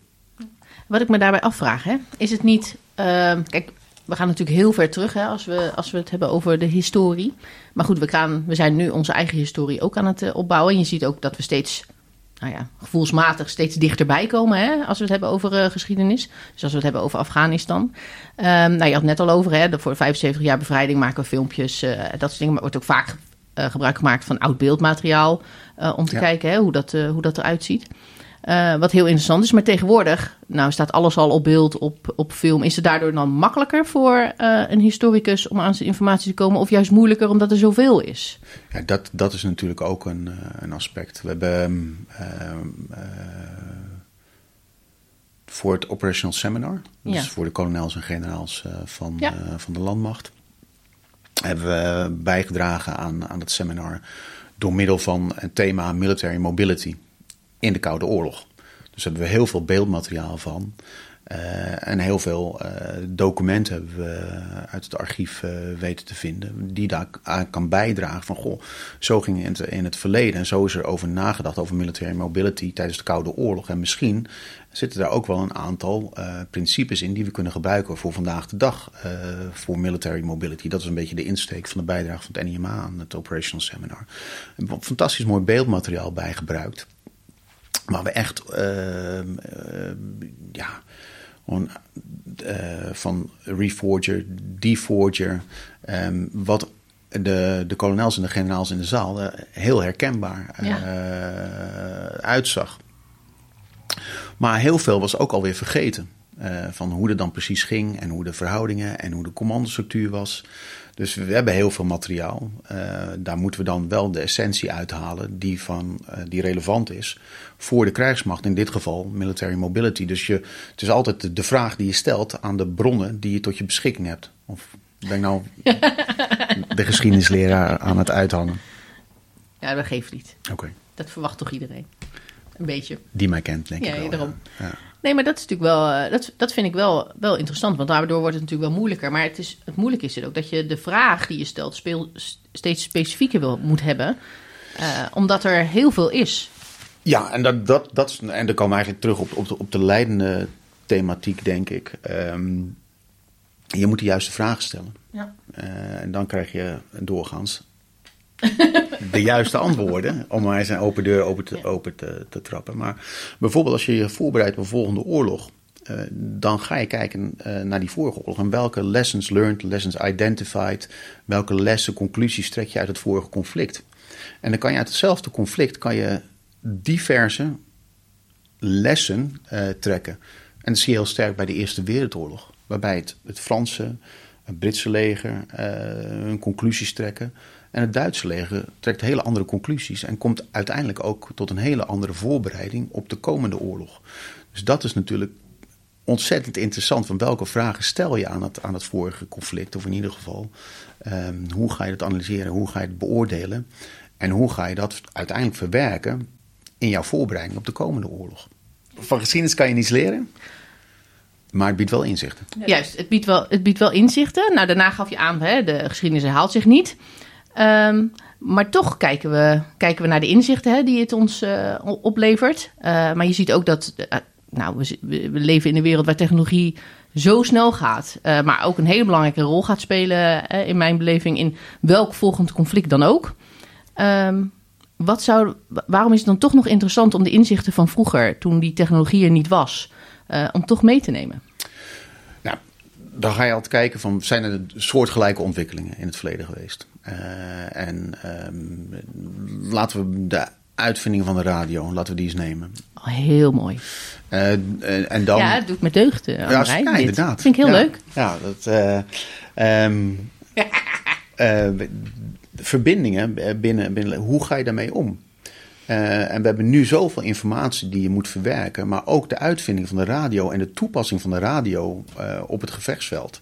Wat ik me daarbij afvraag, hè, is het niet. ehm, kijk, we gaan natuurlijk heel ver terug hè, als, we, als we het hebben over de historie. Maar goed, we, gaan, we zijn nu onze eigen historie ook aan het eh, opbouwen. En je ziet ook dat we steeds, nou ja, gevoelsmatig steeds dichterbij komen hè, als we het hebben over eh, geschiedenis. Dus als we het hebben over Afghanistan. Ehm, nou, je had het net al over, hè, de- voor 75 jaar bevrijding maken we filmpjes, eh, dat soort dingen. Maar wordt ook vaak gebruik gemaakt van oud beeldmateriaal om te Ja. kijken hè, hoe, dat, hoe dat eruit ziet. Eh, wat heel interessant is. Maar tegenwoordig, nou staat alles al op beeld, op, op film. Is het daardoor dan makkelijker voor eh, een historicus om aan zijn informatie te komen? Of juist moeilijker omdat er zoveel is? Ja, dat, dat is natuurlijk ook een, eh, een aspect. We hebben ehm, eh, voor het Operational Seminar, dus Ja. voor de kolonels en generaals van, Ja. van de landmacht, hebben we bijgedragen aan, aan het seminar door middel van het thema military mobility in de Koude Oorlog. Dus hebben we heel veel beeldmateriaal van. Eh, en heel veel eh, documenten hebben we uit het archief eh, weten te vinden. Die daar aan kan bijdragen van goh, zo ging het in het verleden. En zo is er over nagedacht over military mobility tijdens de Koude Oorlog. En misschien zitten daar ook wel een aantal principes in die we kunnen gebruiken voor vandaag de dag. voor military mobility. Dat is een beetje de insteek van de bijdrage van het NIMA aan het Operational Seminar. Fantastisch mooi beeldmateriaal bij gebruikt. Maar we echt, ehm, ehm, ja, gewoon eh, van Reforger, Deforger, ehm, wat de, de kolonels en de generaals in de zaal eh, heel herkenbaar eh, Ja. uitzag. Maar heel veel was ook alweer vergeten. van hoe het dan precies ging en hoe de verhoudingen en hoe de commandostructuur was. Dus we hebben heel veel materiaal. Eh, daar moeten we dan wel de essentie uithalen die, van, eh, die relevant is voor de krijgsmacht. In dit geval military mobility. Dus je, het is altijd de, vraag die je stelt aan de bronnen die je tot je beschikking hebt. Of ben ik nou de geschiedenisleraar aan het uithangen? Ja, dat geeft niet. Oké, Dat verwacht toch iedereen? Een beetje. die mij kent denk Ja, ik wel. daarom. Ja. Nee, maar dat is natuurlijk wel, eh, dat, dat vind ik wel, wel interessant. Want daardoor wordt het natuurlijk wel moeilijker. Maar het, is, het moeilijke is het ook dat je de vraag die je stelt speel, steeds specifieker wil, moet hebben. eh, omdat er heel veel is. Ja, en dat, dat, dat is, en dan komen we eigenlijk terug op, op, de, op de leidende thematiek, denk ik. Ehm, je moet de juiste vragen stellen. Ja. Eh, en dan krijg je doorgaans de juiste antwoorden. Om maar eens een open deur open te, open te, te trappen. Maar bijvoorbeeld als je je voorbereidt op een volgende oorlog. eh, dan ga je kijken eh, naar die vorige oorlog. En welke lessons learned, lessons identified. Welke lessen, conclusies trek je uit het vorige conflict. En dan kan je uit hetzelfde conflict kan je diverse lessen eh, trekken. En dat zie je heel sterk bij de Eerste Wereldoorlog. Waarbij het, het Franse, het Britse leger hun conclusies trekken. En het Duitse leger trekt hele andere conclusies. En komt uiteindelijk ook tot een hele andere voorbereiding op de komende oorlog. Dus dat is natuurlijk ontzettend interessant. Van welke vragen stel je aan het, aan het vorige conflict? Of in ieder geval, ehm, hoe ga je dat analyseren? Hoe ga je het beoordelen? En hoe ga je dat uiteindelijk verwerken in jouw voorbereiding op de komende oorlog? Van geschiedenis kan je niets leren, maar het biedt wel inzichten. Juist, het biedt, wel, het biedt wel inzichten. Nou, daarna gaf je aan, hè, de geschiedenis herhaalt zich niet. Ehm, maar toch kijken we, kijken we naar de inzichten hè, die het ons eh, oplevert. Eh, maar je ziet ook dat, eh, nou, we, leven in een wereld waar technologie zo snel gaat. maar ook een hele belangrijke rol gaat spelen, in mijn beleving, in welk volgend conflict dan ook. Ehm, wat zou, wa- waarom is het dan toch nog interessant om de inzichten van vroeger, toen die technologie er niet was, om toch mee te nemen? Nou, dan ga je altijd kijken van zijn er soortgelijke ontwikkelingen in het verleden geweest. Eh, en ehm, laten we de uitvinding van de radio, laten we die eens nemen. Oh, heel mooi. Eh, en- en dan, ja, het doet me deugd. Uh, Ja, ja, inderdaad. vind ik heel Ja. leuk. Ja, dat. eh, ehm, eh, verbindingen binnen, binnen. Hoe ga je daarmee om? Eh, en we hebben nu zoveel informatie die je moet verwerken, maar ook de uitvinding van de radio en de toepassing van de radio eh, op het gevechtsveld.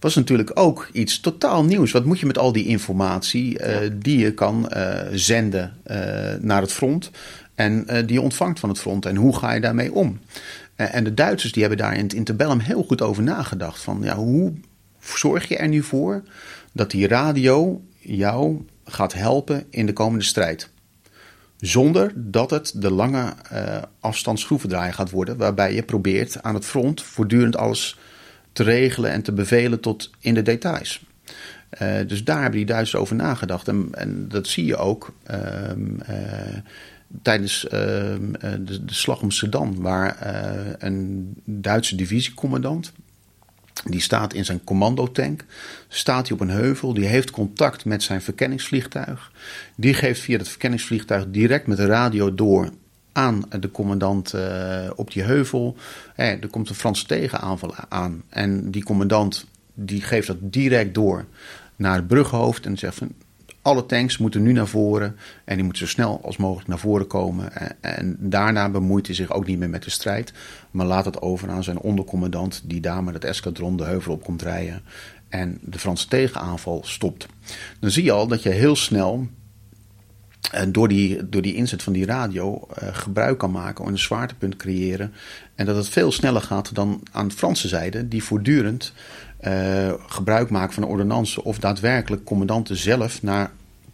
Was natuurlijk ook iets totaal nieuws. Wat moet je met al die informatie eh, die je kan eh, zenden eh, naar het front en die je ontvangt van het front? En hoe ga je daarmee om? En de Duitsers die hebben daar in het interbellum heel goed over nagedacht. Van ja, hoe zorg je er nu voor dat die radio jou gaat helpen in de komende strijd? Zonder dat het de lange uh, afstand schroevendraaier gaat worden, waarbij je probeert aan het front voortdurend alles te regelen en te bevelen tot in de details. Uh, dus daar hebben die Duitsers over nagedacht. En, en dat zie je ook uh, tijdens de, de, slag om Sedan, waar een Duitse divisiecommandant die staat in zijn commandotank, staat hij op een heuvel, die heeft contact met zijn verkenningsvliegtuig. Die geeft via het verkenningsvliegtuig direct met de radio door aan de commandant uh, op die heuvel. Eh, er komt een Franse tegenaanval aan en die commandant die geeft dat direct door naar het bruggenhoofd en zegt van alle tanks moeten nu naar voren en die moeten zo snel als mogelijk naar voren komen. En, en, daarna bemoeit hij zich ook niet meer met de strijd, maar laat het over aan zijn ondercommandant die daar met het eskadron de heuvel op komt rijden en de Franse tegenaanval stopt. Dan zie je al dat je heel snel door, die, door die inzet van die radio uh, gebruik kan maken om een zwaartepunt creëren. En dat het veel sneller gaat dan aan de Franse zijde, die voortdurend uh, gebruik maken van de ordonnance of daadwerkelijk commandanten zelf naar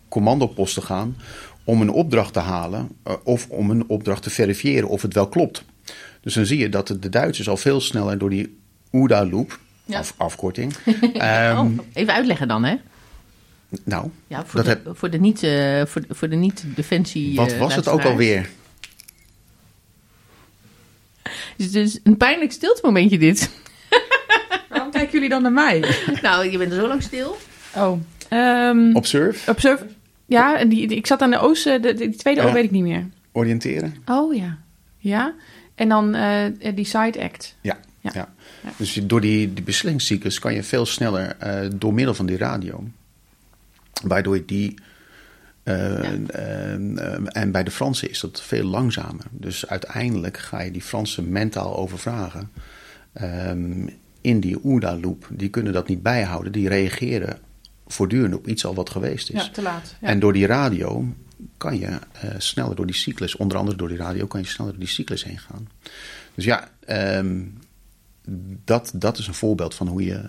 commandoposten gaan om een opdracht te halen uh, of om een opdracht te verifiëren of het wel klopt. Dus dan zie je dat de Duitsers al veel sneller door die OODA-loop, ja. af, afkorting. um, oh, even uitleggen dan, hè? Nou, ja, voor, de, heb... voor de niet, uh, voor, voor de niet defensie. Wat was het ook alweer? Het is een pijnlijk stiltemomentje dit. Waarom kijken jullie dan naar mij? nou, je bent er zo lang stil. Oh. Um, observe? Observe. Ja, en die, die, ik zat aan de oosten, de, die tweede ja. O weet ik niet meer. Oriënteren? Oh ja. Ja. En dan uh, die side act. Ja. ja. ja. ja. Dus door die, die beslissingscyclus kan je veel sneller uh, door middel van die radio. Waardoor je die. Uh, ja. uh, en bij de Fransen is dat veel langzamer. Dus uiteindelijk ga je die Fransen mentaal overvragen. Um, in die OODA-loop. Die kunnen dat niet bijhouden. Die reageren voortdurend op iets al wat geweest is. Ja, te laat. Ja. En door die radio kan je sneller door die cyclus, onder andere door die radio, kan je sneller door die cyclus heen gaan. Dus ja, um, dat, dat is een voorbeeld van hoe je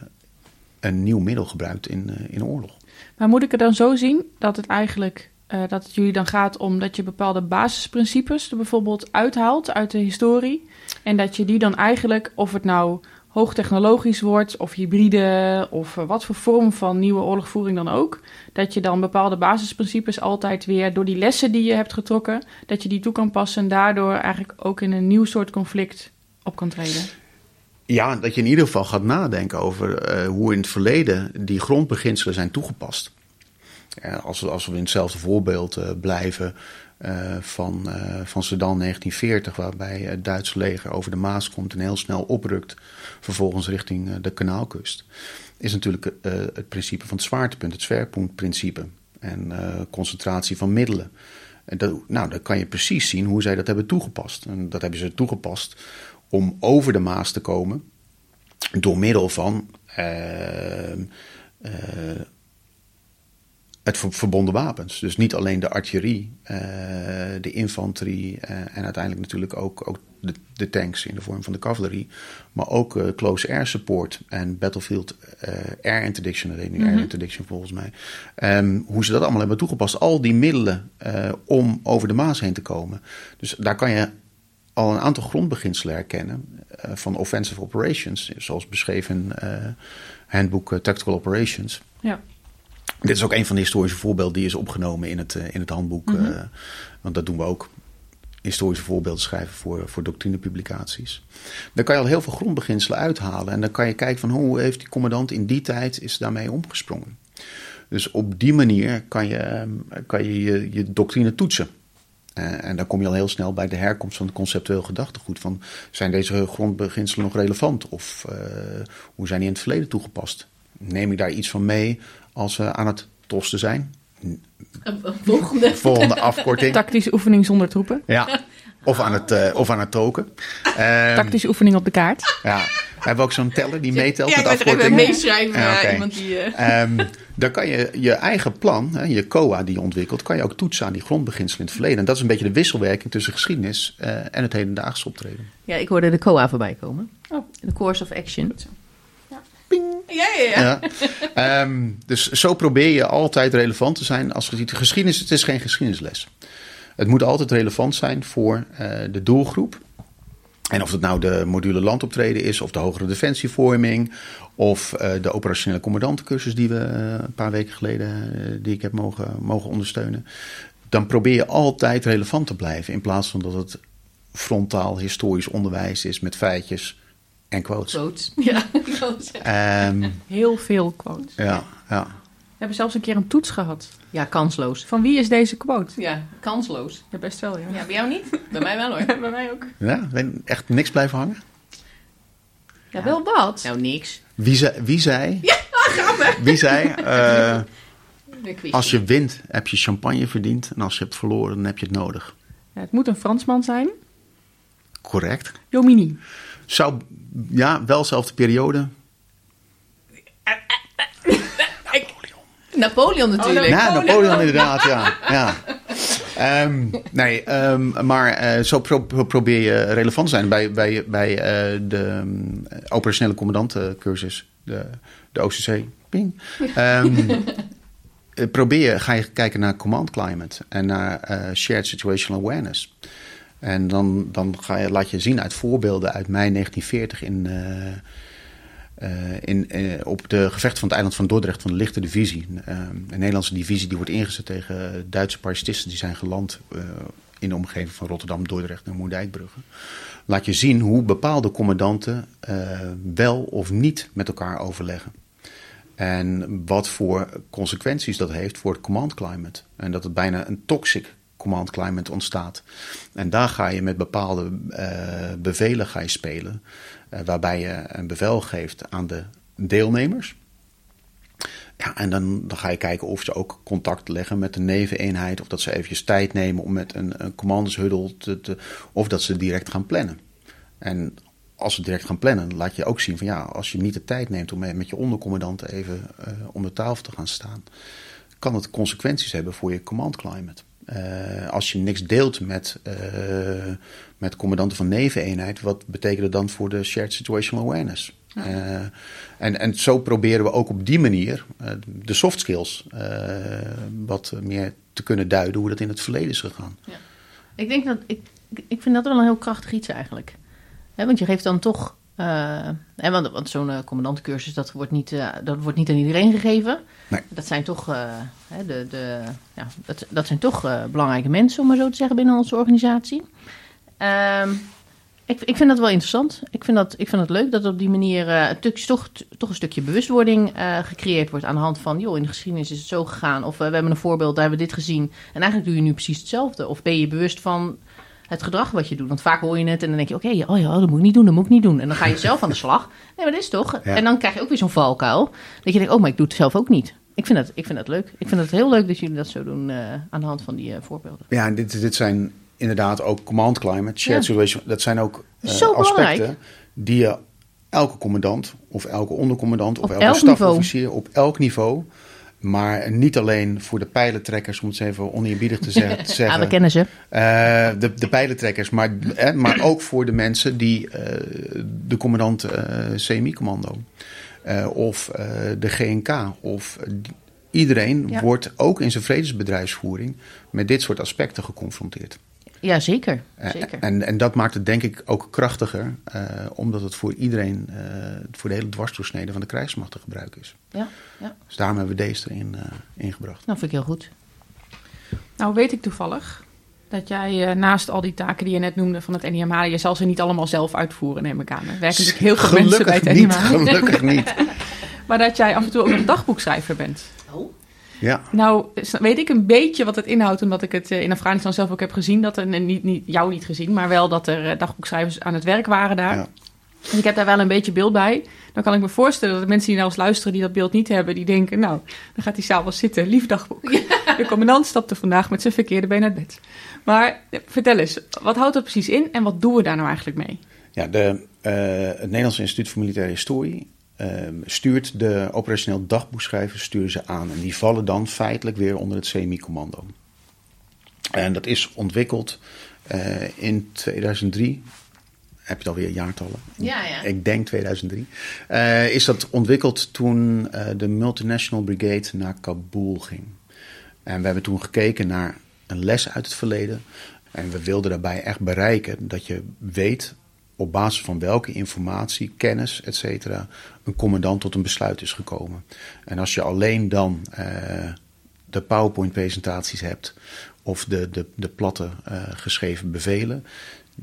een nieuw middel gebruikt in, in oorlog. Maar moet ik het dan zo zien dat het eigenlijk uh, dat het jullie dan gaat om dat je bepaalde basisprincipes er bijvoorbeeld uithaalt uit de historie en dat je die dan eigenlijk, of het nou hoogtechnologisch wordt, of hybride, of eh, wat voor vorm van nieuwe oorlogvoering dan ook, dat je dan bepaalde basisprincipes altijd weer door die lessen die je hebt getrokken, dat je die toe kan passen en daardoor eigenlijk ook in een nieuw soort conflict op kan treden. Ja, dat je in ieder geval gaat nadenken over eh, hoe in het verleden die grondbeginselen zijn toegepast. Als, we, als we in hetzelfde voorbeeld uh, blijven uh, van, van Sedan 1940, waarbij het Duitse leger over de Maas komt en heel snel oprukt, vervolgens richting de kanaalkust, is natuurlijk het principe van het zwaartepunt, het zwaarpuntprincipe en concentratie van middelen. En dat, nou, dan kan je precies zien hoe zij dat hebben toegepast. En dat hebben ze toegepast om over de Maas te komen door middel van uh, uh, het verbonden wapens. Dus niet alleen de artillerie, uh, de infanterie en uiteindelijk natuurlijk ook, ook de, de, tanks in de vorm van de cavalerie, maar ook close air support en battlefield air interdiction, dat heet nu mm -hmm. air interdiction volgens mij. Um, hoe ze dat allemaal hebben toegepast, al die middelen om over de Maas heen te komen. Dus daar kan je al een aantal grondbeginselen herkennen uh, van offensive operations, zoals beschreven in uh, handboek uh, Tactical Operations. Ja. Dit is ook een van de historische voorbeelden die is opgenomen in het, in het handboek, mm -hmm. want dat doen we ook. Historische voorbeelden schrijven voor, voor doctrinepublicaties. Daar kan je al heel veel grondbeginselen uithalen. En dan kan je kijken van hoe heeft die commandant in die tijd is daarmee omgesprongen. Dus op die manier kan je kan je, je, je doctrine toetsen. Uh, en dan kom je al heel snel bij de herkomst van het conceptueel gedachtegoed. Van, zijn deze grondbeginselen nog relevant? Of uh, hoe zijn die in het verleden toegepast? Neem ik daar iets van mee als we aan het tosten zijn? Volgende. Volgende afkorting. Tactische oefening zonder troepen. Ja. Of aan het, uh, of aan het token. Um, Tactische oefening op de kaart. Ja. We hebben ook zo'n teller die meetelt ja, met afkortingen. Ja, meeschrijven. Ja, Ja, oké. iemand die, uh... Um, dan kan je je eigen plan, hè, je COA die je ontwikkelt, kan je ook toetsen aan die grondbeginselen in het verleden. En dat is een beetje de wisselwerking tussen geschiedenis uh, en het hedendaagse optreden. ja, ik hoorde de COA voorbij komen. Oh. The Course of Action. Ping. Ja, ja, ja. Ja. Um, dus zo probeer je altijd relevant te zijn als je ziet. Geschiedenis, het is geen geschiedenisles. Het moet altijd relevant zijn voor uh, de doelgroep. En of het nou de module landoptreden is, of de hogere defensievorming, of uh, de operationele commandantencursus die we uh, een paar weken geleden uh, die ik heb mogen, mogen ondersteunen. Dan probeer je altijd relevant te blijven, in plaats van dat het frontaal historisch onderwijs is met feitjes en quotes. Quotes. Ja, quotes. Ja. Um, Heel veel quotes. ja, ja. We hebben zelfs een keer een toets gehad. ja, kansloos. Van wie is deze quote? Ja, kansloos. Ja, best wel, ja. Ja, bij jou niet? Bij mij wel hoor. Bij mij ook. ja, ben echt niks blijven hangen. Ja, wel wat. Nou, niks. Wie zei, wie zei, wie zei uh, De quiz. als je wint heb je champagne verdiend en als je hebt verloren dan heb je het nodig. Ja, het moet een Fransman zijn. Correct. Jomini. Zou, ja, wel dezelfde periode. Napoleon natuurlijk. Ja, Napoleon inderdaad, ja. ja. Um, nee, um, maar uh, zo pro probeer je relevant te zijn bij, bij, bij uh, de um, operationele commandantencursus, de, de OCC. Ping. probeer je, ga je kijken naar command climate en naar uh, shared situational awareness. En dan, dan ga je, laat je zien uit voorbeelden uit mei 1940 in... Uh, in, uh, op de gevecht van het eiland van Dordrecht van de lichte divisie. Uh, een Nederlandse divisie die wordt ingezet tegen Duitse parachutisten die zijn geland in de omgeving van Rotterdam, Dordrecht en Moerdijkbrugge. Laat je zien hoe bepaalde commandanten wel of niet met elkaar overleggen. En wat voor consequenties dat heeft voor het command climate. En dat het bijna een toxic command climate ontstaat. En daar ga je met bepaalde bevelen ga je spelen. Uh, waarbij je een bevel geeft aan de deelnemers. Ja, en dan, ga je kijken of ze ook contact leggen met de neveneenheid. Of dat ze eventjes tijd nemen om met een, een te, te, Of dat ze direct gaan plannen. En als ze direct gaan plannen, laat je ook zien van ja, als je niet de tijd neemt om met je ondercommandant even uh, om de tafel te gaan staan, kan het consequenties hebben voor je command climate. Uh, als je niks deelt met, uh, met commandanten van neveneenheid, wat betekent dat dan voor de shared situational awareness? Ja. Uh, en, en zo proberen we ook op die manier de soft skills wat meer te kunnen duiden hoe dat in het verleden is gegaan. Ja. Ik denk dat ik, ik vind dat wel een heel krachtig iets eigenlijk. He, want je geeft dan toch Uh, en want want zo'n uh, commandantencursus, dat wordt, niet, uh, dat wordt niet aan iedereen gegeven. Nee. Dat zijn toch, de, de, ja, dat, dat zijn toch belangrijke mensen, om maar zo te zeggen, binnen onze organisatie. Ehm, ik, ik vind dat wel interessant. Ik vind dat, ik vind het leuk dat op die manier toch, toch een stukje bewustwording gecreëerd wordt aan de hand van, joh, in de geschiedenis is het zo gegaan. Of we hebben een voorbeeld, daar hebben we dit gezien. En eigenlijk doe je nu precies hetzelfde. Of ben je bewust van het gedrag wat je doet. Want vaak hoor je het en dan denk je, oké, oh ja, dat moet ik niet doen, dat moet ik niet doen. En dan ga je zelf aan de slag. Nee, maar dat is toch? En dan krijg je ook weer zo'n valkuil. Dat je denkt, oh, maar ik doe het zelf ook niet. Ik vind dat, ik vind dat leuk. Ik vind het heel leuk dat jullie dat zo doen uh, aan de hand van die uh, voorbeelden. Ja, en dit, dit zijn inderdaad ook command climate, shared ja. situation. Dat zijn ook uh, zo aspecten belangrijk. die je elke commandant of elke ondercommandant of Op elke elk stafofficier op elk niveau... Maar niet alleen voor de pijlentrekkers, om het even oneerbiedig te zeggen. Ja, we kennen ze. de, de pijlentrekkers, maar, eh, maar ook voor de mensen die eh, de commandant eh, CMI-commando eh, of de GNK of iedereen Ja. wordt ook in zijn vredesbedrijfsvoering met dit soort aspecten geconfronteerd. Ja, zeker. Eh, zeker. En, en dat maakt het denk ik ook krachtiger, eh, omdat het voor iedereen, eh, voor de hele dwarsdoorsnede van de krijgsmacht te gebruiken is. Ja, ja. Dus daarom hebben we deze erin eh, ingebracht. Nou, vind ik heel goed. Nou weet ik toevallig dat jij eh, naast al die taken die je net noemde van het NIMH, je zal ze niet allemaal zelf uitvoeren, neem ik aan. Er werken natuurlijk heel veel mensen bij het niet, NIMH. gelukkig niet. Maar dat jij af en toe ook een dagboekschrijver bent. Oh. Ja, Nou, weet ik een beetje wat het inhoudt, omdat ik het eh, in Afghanistan zelf ook heb gezien. Dat er, niet, niet, jou niet gezien, maar wel dat er eh, dagboekschrijvers aan het werk waren daar. Ja. Dus ik heb daar wel een beetje beeld bij. Dan kan ik me voorstellen dat de mensen die nou eens luisteren die dat beeld niet hebben, die denken, nou, dan gaat hij s'avonds zitten, lief dagboek. De commandant stapte vandaag met zijn verkeerde been uit bed. Maar eh, vertel eens, wat houdt dat precies in en wat doen we daar nou eigenlijk mee? Ja, de, eh, het Nederlands Instituut voor Militaire Historie eh, stuurt de operationeel dagboekschrijvers sturen ze aan. En die vallen dan feitelijk weer onder het CMI-commando. En dat is ontwikkeld eh, in 2003. Heb je het alweer jaartallen? Ja, ja. Ik denk 2003. Eh, is dat ontwikkeld toen eh, de Multinational Brigade naar Kabul ging. En we hebben toen gekeken naar een les uit het verleden. En we wilden daarbij echt bereiken dat je weet op basis van welke informatie, kennis, et cetera, een commandant tot een besluit is gekomen. En als je alleen dan eh, de PowerPoint-presentaties hebt of de, de, de platte eh, geschreven bevelen,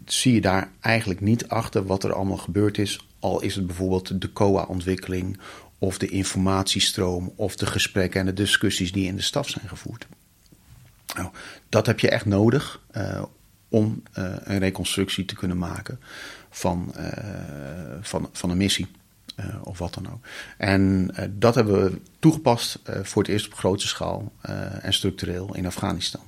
zie je daar eigenlijk niet achter wat er allemaal gebeurd is. Al is het bijvoorbeeld de COA-ontwikkeling of de informatiestroom of de gesprekken en de discussies die in de staf zijn gevoerd. Nou, dat heb je echt nodig eh, om een reconstructie te kunnen maken van, eh, van, van een missie. eh, of wat dan ook. En eh, dat hebben we toegepast voor het eerst op grote schaal en structureel in Afghanistan.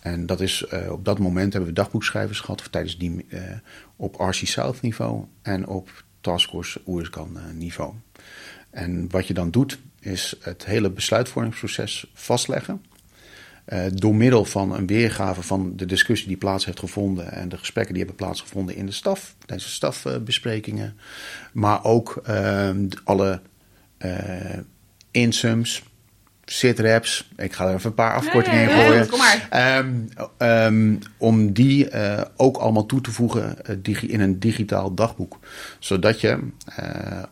En dat is, op dat moment hebben we dagboekschrijvers gehad, of tijdens die op RC South niveau en op Taskforce Oerskan niveau. En wat je dan doet, is het hele besluitvormingsproces vastleggen. Eh, door middel van een weergave van de discussie die plaats heeft gevonden en de gesprekken die hebben plaatsgevonden in de staf, tijdens de stafbesprekingen. maar ook ehm, alle eh insums, sitreps. Ik ga er even een paar afkortingen Ja, ja, in gooien. kom maar. Ehm, ehm, om die eh, ook allemaal toe te voegen in een digitaal dagboek. Zodat je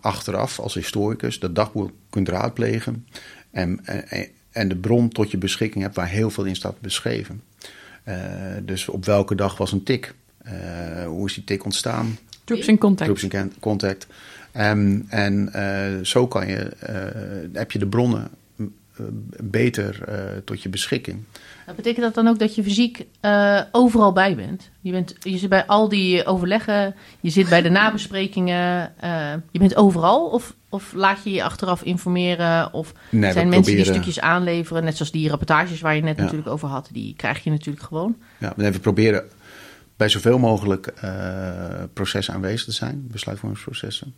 achteraf als historicus dat dagboek kunt raadplegen. En, en, en de bron tot je beschikking hebt waar heel veel in staat beschreven. Eh, dus op welke dag was een tik? Eh, hoe is die tik ontstaan? Troops in contact. Troops in contact. Ehm, en eh, zo kan je, heb je de bronnen beter eh, tot je beschikking. Dat betekent dat dan ook dat je fysiek eh, overal bij bent? Je, bent? je zit bij al die overleggen, je zit bij de nabesprekingen, eh, je bent overal? Of, of laat je je achteraf informeren? Of Nee, zijn mensen die stukjes aanleveren, net zoals die rapportages waar je net Ja. natuurlijk over had, die krijg je natuurlijk gewoon. Ja, we proberen bij zoveel mogelijk eh, processen aanwezig te zijn, besluitvormingsprocessen.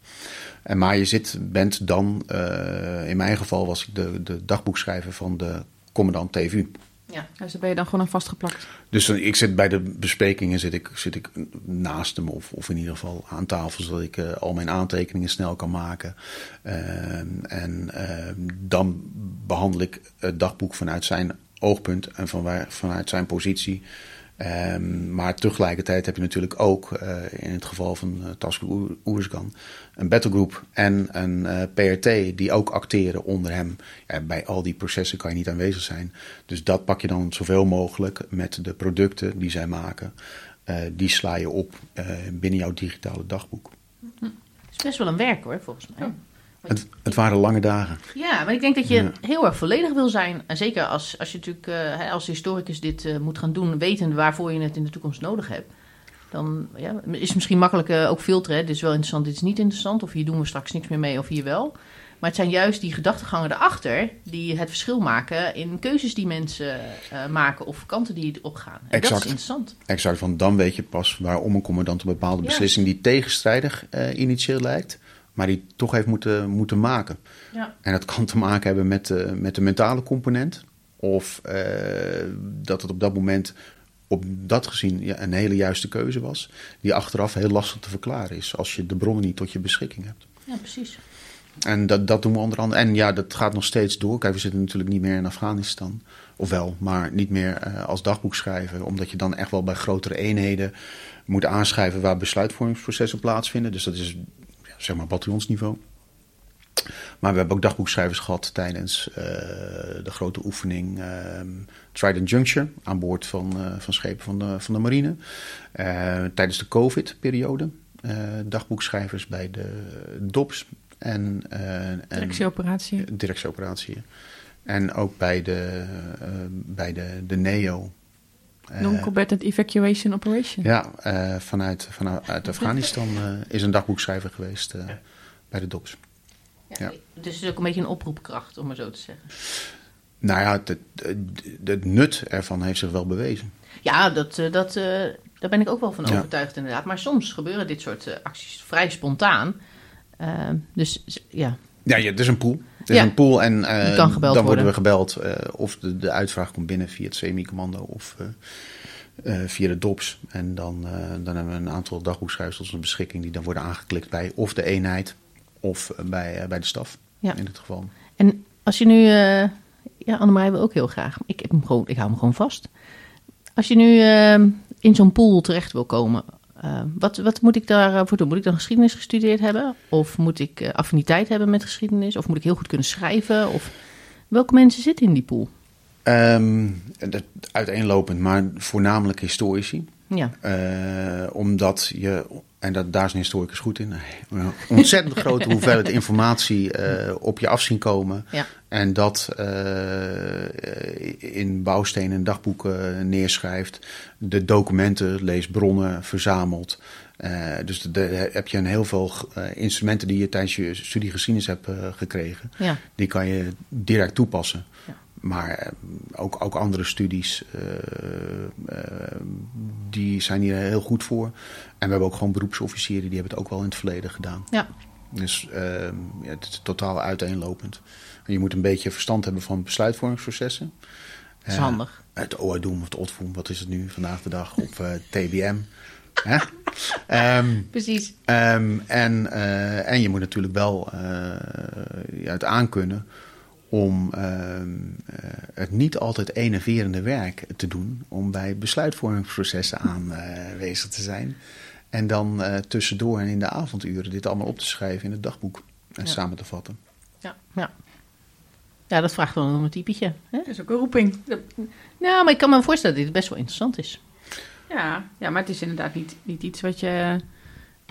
En maar je zit, bent dan, eh, in mijn geval was ik de, de dagboekschrijver van de commandant TVU. Ja. Dus daar ben je dan gewoon aan vastgeplakt. Dus dan- ik zit bij de besprekingen zit ik, zit ik naast hem of, of in ieder geval aan tafel, zodat ik eh, al mijn aantekeningen snel kan maken. Ehm, en ehm, dan behandel ik het dagboek vanuit zijn oogpunt en van waar, vanuit zijn positie. Ehm, maar tegelijkertijd heb je natuurlijk ook eh, in het geval van uh, Taskforce Oerskan een battlegroup en een uh, PRT die ook acteren onder hem. Ja, bij al die processen kan je niet aanwezig zijn. Dus dat pak je dan zoveel mogelijk met de producten die zij maken. die sla je op binnen jouw digitale dagboek. Het is best wel een werk hoor, volgens mij. Ja. Het, het, waren lange dagen. Ja, maar ik denk dat je heel erg volledig wil zijn. En zeker als, als je natuurlijk uh, als historicus dit uh, moet gaan doen, wetend waarvoor je het in de toekomst nodig hebt. Dan ja, is het misschien makkelijk uh, ook filteren. Dit is wel interessant, dit is niet interessant. Of hier doen we straks niks meer mee, of hier wel. Maar het zijn juist die gedachtegangen erachter die het verschil maken in keuzes die mensen maken of kanten die opgaan. En exact. dat is interessant. Exact, want dan weet je pas waarom een commandant een bepaalde beslissing die tegenstrijdig initieel lijkt, maar die toch heeft moeten, moeten maken. Ja. En dat kan te maken hebben met, uh, met de mentale component. Of uh, dat het op dat moment op dat gezien ja, een hele juiste keuze was. Die achteraf heel lastig te verklaren is als je de bronnen niet tot je beschikking hebt. Ja, precies. En dat, dat doen we onder andere. En ja, dat gaat nog steeds door. Kijk, we zitten natuurlijk niet meer in Afghanistan. Of wel, maar niet meer uh, als dagboek schrijven. Omdat je dan echt wel bij grotere eenheden moet aanschrijven waar besluitvormingsprocessen plaatsvinden. Dus dat is zeg maar bataljonsniveau. Maar we hebben ook dagboekschrijvers gehad tijdens uh, de grote oefening uh, Trident Juncture aan boord van, uh, van schepen van de, van de marine. tijdens de COVID-periode dagboekschrijvers bij de DOPS en, directieoperatie. En, directieoperatie. En ook bij de, bij de, de NEO. Non-combatant evacuation operation. Ja, uh, vanuit, vanuit Afghanistan uh, is een dagboekschrijver geweest uh, bij de DOPS. Ja, ja. Dus het is ook een beetje een oproepkracht, om maar zo te zeggen. Nou ja, het, het, het nut ervan heeft zich wel bewezen. Ja, dat, dat, daar ben ik ook wel van ja. overtuigd inderdaad. Maar soms gebeuren dit soort acties vrij spontaan. dus ja. Ja, ja, het is een pool. Het is een pool en dan worden. worden we gebeld of de, de uitvraag komt binnen via het semi-commando of uh, via de DOPS. En dan, dan hebben we een aantal dagboekschrijvers tot beschikking die dan worden aangeklikt bij of de eenheid of bij, bij de staf ja. in dit geval. En als je nu, ja, Annemarie wil ook heel graag, ik, heb hem gewoon, ik hou hem gewoon vast. Als je nu in zo'n pool terecht wil komen, wat, wat moet ik daarvoor doen? Moet ik dan geschiedenis gestudeerd hebben? Of moet ik affiniteit hebben met geschiedenis? Of moet ik heel goed kunnen schrijven? Of welke mensen zitten in die pool? Um, dat, uiteenlopend, maar voornamelijk historici. Ja. Uh, omdat je, en dat, daar is een historicus goed in, een ontzettend grote hoeveelheid informatie uh, op je af zien komen. Ja. En dat uh, in bouwstenen en dagboeken neerschrijft. De documenten leest, bronnen verzamelt. dus de, heb je een heel veel instrumenten die je tijdens je studie geschiedenis hebt gekregen. Ja. Die kan je direct toepassen. Ja. Maar eh, ook, ook andere studies, uh, uh, die zijn hier heel goed voor. En we hebben ook gewoon beroepsofficieren, die hebben het ook wel in het verleden gedaan. Ja. Dus uh, ja, het is totaal uiteenlopend. En je moet een beetje verstand hebben van besluitvormingsprocessen. Dat is handig. Het OADOEM of het OTVOEM, wat is het nu vandaag de dag? Of TBM. um, Precies. Um, en, en je moet natuurlijk wel het aankunnen om uh, het niet altijd enerverende werk te doen, om bij besluitvormingsprocessen aanwezig te zijn. En dan uh, tussendoor en in de avonduren dit allemaal op te schrijven in het dagboek en ja. samen te vatten. Ja, ja. ja, dat vraagt wel een typetje. Hè? Dat is ook een roeping. Nou, maar ik kan me voorstellen dat dit best wel interessant is. Ja, ja maar het is inderdaad niet, niet iets wat je...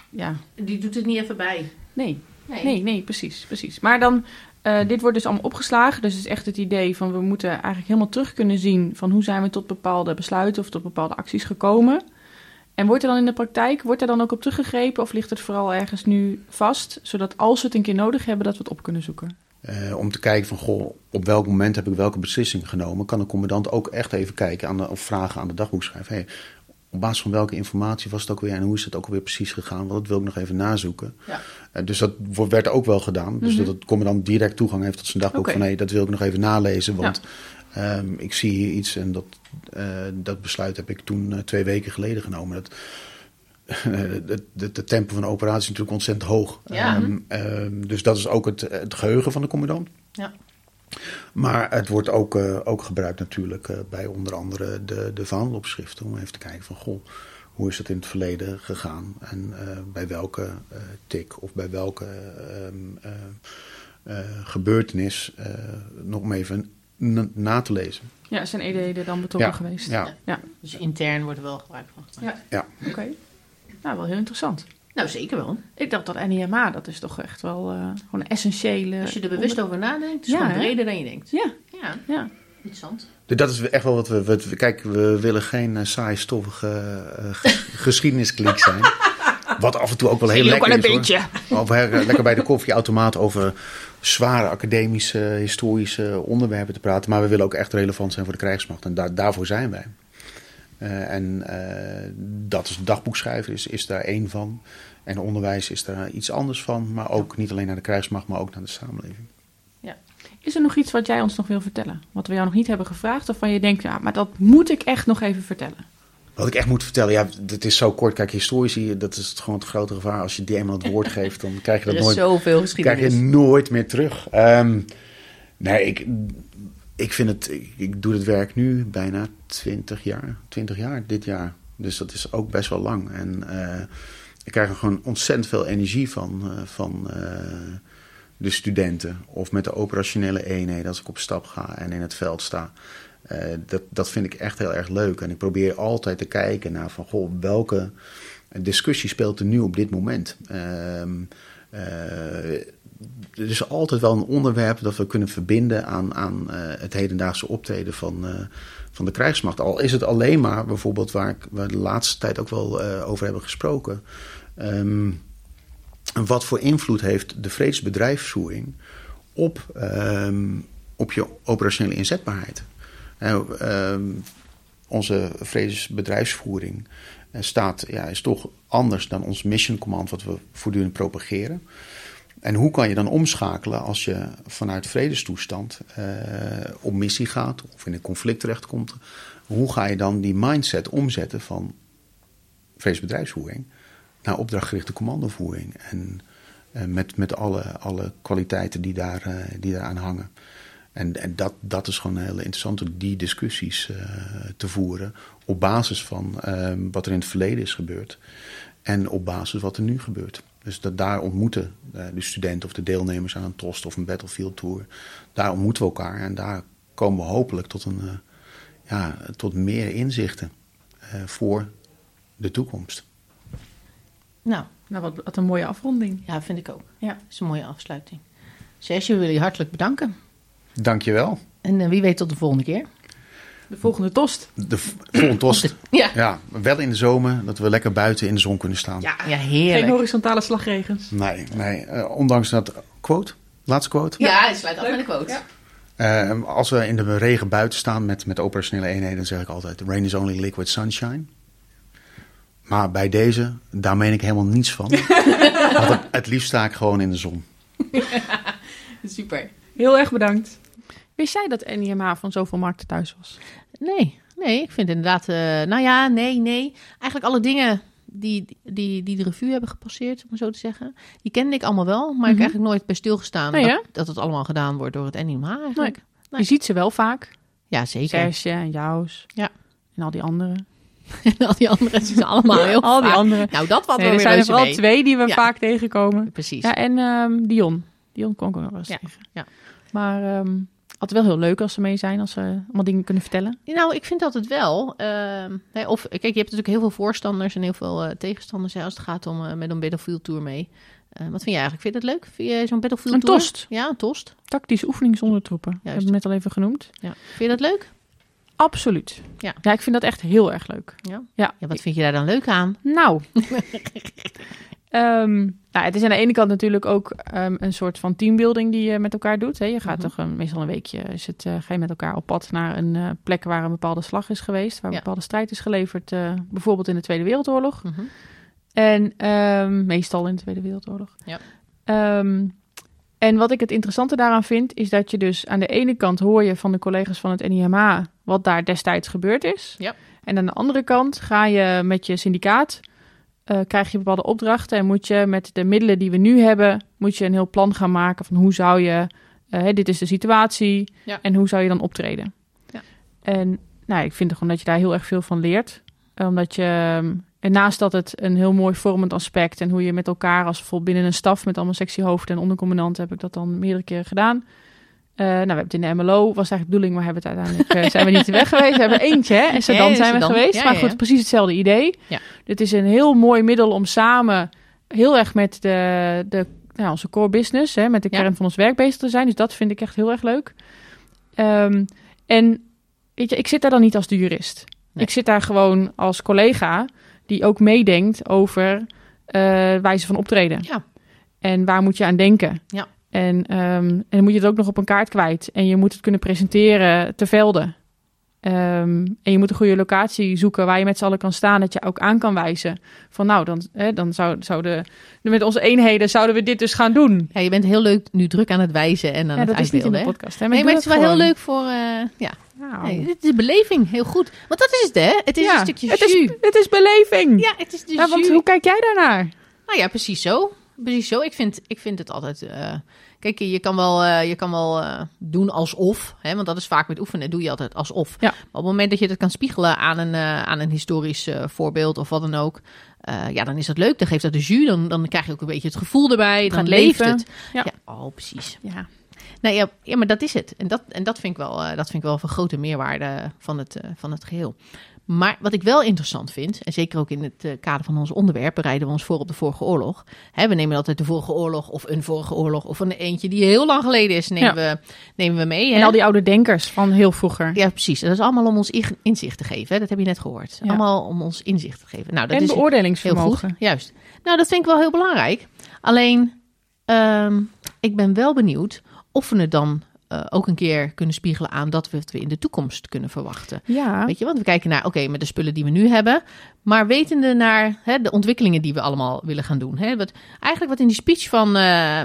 Ja. Die doet het niet even bij. Nee, nee, nee, nee precies, precies. Maar dan uh, dit wordt dus allemaal opgeslagen. Dus het is echt het idee van we moeten eigenlijk helemaal terug kunnen zien van hoe zijn we tot bepaalde besluiten of tot bepaalde acties gekomen. En wordt er dan in de praktijk, wordt er dan ook op teruggegrepen of ligt het vooral ergens nu vast, zodat als we het een keer nodig hebben, dat we het op kunnen zoeken? Uh, om te kijken van, goh, op welk moment heb ik welke beslissing genomen, kan een commandant ook echt even kijken aan de, of vragen aan de dagboekschrijver. Hey, op basis van welke informatie was het ook weer en hoe is het ook alweer precies gegaan? Want dat wil ik nog even nazoeken. Ja. Uh, dus dat werd ook wel gedaan. Dus mm -hmm. dat het dan direct toegang heeft tot zijn dagboek okay. van nee, dat wil ik nog even nalezen. Want ja. um, ik zie hier iets en dat, uh, dat besluit heb ik toen uh, twee weken geleden genomen. Dat, de, de, de, tempo van de operatie is natuurlijk ontzettend hoog. Ja. Um, um, dus dat is ook het, het geheugen van de commandant. Ja. Maar het wordt ook, eh, ook gebruikt natuurlijk eh, bij onder andere de, de vaandelopschriften. Om even te kijken van, goh, hoe is het in het verleden gegaan? En eh, bij welke eh, tik of bij welke ehm, eh, eh, gebeurtenis, eh, nog om even na, na te lezen. Ja, zijn Ede dan betrokken Ja, geweest? Ja, Dus intern wordt er wel gebruik van gemaakt. Ja. ja. Oké. Nou, wel heel interessant. Nou, zeker wel. Ik dacht dat NIMA, dat is toch echt wel eh, gewoon een essentiële... Als je er bewust over nadenkt, is Ja, het gewoon breder dan je denkt. Ja, Ja, ja. interessant. Dus dat is echt wel wat we, wat we- Kijk, we willen geen uh, saai, stoffige eh, ge- geschiedeniskliek zijn. Wat af en toe ook wel heel lekker wel is. een beetje. Of eh, lekker bij de koffieautomaat over zware academische, historische onderwerpen te praten. Maar we willen ook echt relevant zijn voor de krijgsmacht. En daar, daarvoor zijn wij. Eh, en eh, dat is dagboekschrijven is, is daar één van. En onderwijs is daar iets anders van. Maar ook niet alleen naar de krijgsmacht, maar ook naar de samenleving. Is er nog iets wat jij ons nog wil vertellen? Wat we jou nog niet hebben gevraagd? Of van je denkt, ja, maar dat moet ik echt nog even vertellen. Wat ik echt moet vertellen, ja, het is zo kort. Kijk, historici, dat is het gewoon het grote gevaar. Als je die eenmaal het woord geeft, dan krijg je Er dat is nooit, zoveel krijg je nooit meer terug. Ehm, nee, ik, ik vind het, ik, doe het werk nu bijna 20 jaar. 20 jaar dit jaar. Dus dat is ook best wel lang. En eh, ik krijg er gewoon ontzettend veel energie van, eh, van eh, de studenten. Of met de operationele eenheden als ik op stap ga en in het veld sta. Dat, dat vind ik echt heel erg leuk. En ik probeer altijd te kijken naar van, goh, welke discussie speelt er nu op dit moment. Er is altijd wel een onderwerp dat we kunnen verbinden aan, aan eh, het hedendaagse optreden van, eh, van de krijgsmacht. Al is het alleen maar bijvoorbeeld waar we de laatste tijd ook wel eh, over hebben gesproken. Ehm, wat voor invloed heeft de vredesbedrijfsvoering op, ehm, op je operationele inzetbaarheid? Ehm, onze vredesbedrijfsvoering staat, ja, is toch anders dan ons mission command wat we voortdurend propageren. En hoe kan je dan omschakelen als je vanuit vredestoestand eh, op missie gaat of in een conflict terechtkomt? Hoe ga je dan die mindset omzetten van vredesbedrijfsvoering naar opdrachtgerichte commandovoering? En eh, met, met alle, alle kwaliteiten die, daar, eh, die daaraan hangen. En, en dat, dat is gewoon heel interessant om die discussies te voeren op basis van eh, wat er in het verleden is gebeurd en op basis wat er nu gebeurt. Dus dat daar ontmoeten eh, de studenten of de deelnemers aan een TOST of een Battlefield Tour. Daar ontmoeten we elkaar en daar komen we hopelijk tot, een, eh, ja, tot meer inzichten eh, voor de toekomst. Nou, Nou, wat, wat een mooie afronding. ja, vind ik ook. Ja. Dat is een mooie afsluiting. Sergio, we willen je hartelijk bedanken. Dankjewel. En wie weet tot de volgende keer. De volgende tost. De volgende TOST. Ja, Ja, wel in de zomer, dat we lekker buiten in de zon kunnen staan. ja Geen heerlijk. horizontale slagregens. Nee, nee. eh, ondanks dat quote, laatste quote. Ja, het sluit af met een quote. Ja. Eh, als we in de regen buiten staan met, met operationele eenheden, dan zeg ik altijd: rain is only liquid sunshine. Maar bij deze, daar meen ik helemaal niets van. Want het, het liefst sta ik gewoon in de zon. Super. Heel erg bedankt. Wist jij dat NIMA van zoveel markten thuis was? Nee, nee, ik vind inderdaad... eh, nou ja, nee, nee. Eigenlijk alle dingen die, die, die de revue hebben gepasseerd, om zo te zeggen... die kende ik allemaal wel, maar ik Mhm. heb eigenlijk nooit bij stilgestaan... Dat, dat het allemaal gedaan wordt door het NIMA eigenlijk. Nee. Je ziet ze wel vaak. Ja, zeker. Serge en Jaus. Ja. En al die anderen. En al die anderen zien ze allemaal heel al die anderen. Nou, dat valt Nee, wel er zijn er vooral mee. twee die we Ja. vaak tegenkomen. Precies. Ja, en ehm, Dion. Dion kon ik ook nog wel eens Ja, tegen. ja. Maar ehm altijd wel heel leuk als ze mee zijn. Als ze allemaal dingen kunnen vertellen. Nou, ik vind altijd wel. ehm, nee, of kijk, je hebt natuurlijk heel veel voorstanders en heel veel eh, tegenstanders hè, als het gaat om eh, met een Battlefield Tour mee. Eh, wat vind jij eigenlijk? Vind je dat leuk? Vind je zo'n Battlefield Een Tour? tost. Ja, een tost. Tactische oefening zonder troepen. Juist. het net al even genoemd. Ja. Vind je dat leuk? Absoluut. Ja. ja, ik vind dat echt heel erg leuk. Ja. Ja. Ja, wat vind je daar dan leuk aan? Nou. Ehm, nou, het is aan de ene kant natuurlijk ook ehm, een soort van teambuilding die je met elkaar doet. Hè. Je gaat Mhm. toch een, meestal een weekje, is het, eh, ga je met elkaar op pad naar een eh, plek waar een bepaalde slag is geweest. Waar een Ja. bepaalde strijd is geleverd. eh, bijvoorbeeld in de Tweede Wereldoorlog. Mhm. En ehm, meestal in de Tweede Wereldoorlog. Ja. Ehm, en wat ik het interessante daaraan vind, is dat je dus aan de ene kant hoor je van de collega's van het NIMA wat daar destijds gebeurd is. Ja. En aan de andere kant ga je met je syndicaat, eh, krijg je bepaalde opdrachten en moet je met de middelen die we nu hebben, moet je een heel plan gaan maken van hoe zou je eh, dit is de situatie Ja. en hoe zou je dan optreden. Ja. En nou, ik vind gewoon dat je daar heel erg veel van leert. Omdat je, en naast dat het een heel mooi vormend aspect en hoe je met elkaar als bijvoorbeeld binnen een staf met allemaal sectiehoofden en ondercommandanten heb ik dat dan meerdere keren gedaan. Eh, nou, we hebben het in de MLO, was eigenlijk de bedoeling, maar hebben het uiteindelijk eh, zijn we niet weg geweest. We hebben eentje, hè? En Sedan Ja, zijn we geweest. Ja, maar goed, ja. precies hetzelfde idee. Ja. Dit is een heel mooi middel om samen heel erg met de, de nou, onze core business, hè, met de kern van ons werk bezig te zijn. Dus dat vind ik echt heel erg leuk. Ehm, en weet je, ik zit daar dan niet als de jurist. Nee. Ik zit daar gewoon als collega die ook meedenkt over eh, wijze van optreden. Ja. En waar moet je aan denken? Ja. En, ehm, en dan moet je het ook nog op een kaart kwijt. En je moet het kunnen presenteren te velden. Ehm, en je moet een goede locatie zoeken waar je met z'n allen kan staan. Dat je ook aan kan wijzen. Van nou, dan, hè, dan zou, zouden met onze eenheden zouden we dit dus gaan doen. Ja, je bent heel leuk nu druk aan het wijzen en aan Ja, het dat is niet in de hè? podcast. Hè? Nee, ik maar het is wel heel leuk voor... eh, ja, Nou. nee, het is beleving. Heel goed. Want dat is het, hè? Het is Ja, een stukje het is, het is beleving. Ja, het is de Ja, want hoe kijk jij daarnaar? Nou ja, precies zo. Precies zo. Ik vind, ik vind het altijd... eh, kijk, je kan wel, eh, je kan wel eh, doen alsof. Hè, want dat is vaak met oefenen. Doe je altijd alsof. Ja. Maar op het moment dat je dat kan spiegelen aan een, aan een historisch voorbeeld of wat dan ook... ja, dan is dat leuk. Dan geeft dat de jus. Dan, dan krijg je ook een beetje het gevoel erbij. Dan leeft leven. het. Ja. oh, precies. Ja. Nee, ja, ja, maar dat is het. En dat, en dat vind ik wel, dat vind ik wel van grote meerwaarde van het, van het geheel. Maar wat ik wel interessant vind, en zeker ook in het eh, kader van ons onderwerp, bereiden we ons voor op de vorige oorlog. Hè, we nemen altijd de vorige oorlog of een vorige oorlog of een eentje die heel lang geleden is, nemen, we, nemen we mee. Hè? En al die oude denkers van heel vroeger. Ja, precies. Dat is allemaal om ons in- inzicht te geven. Hè? Dat heb je net gehoord. Ja. Allemaal om ons inzicht te geven. Nou, dat en is heel beoordelingsvermogen. goed. Juist. Nou, dat vind ik wel heel belangrijk. Alleen, ehm, ik ben wel benieuwd of we het dan eh, ook een keer kunnen spiegelen aan dat we het we in de toekomst kunnen verwachten. Ja. Weet je, want we kijken naar, oké, met de spullen die we nu hebben, maar wetende naar hè, de ontwikkelingen die we allemaal willen gaan doen. Hè, wat, eigenlijk wat in die speech van, eh,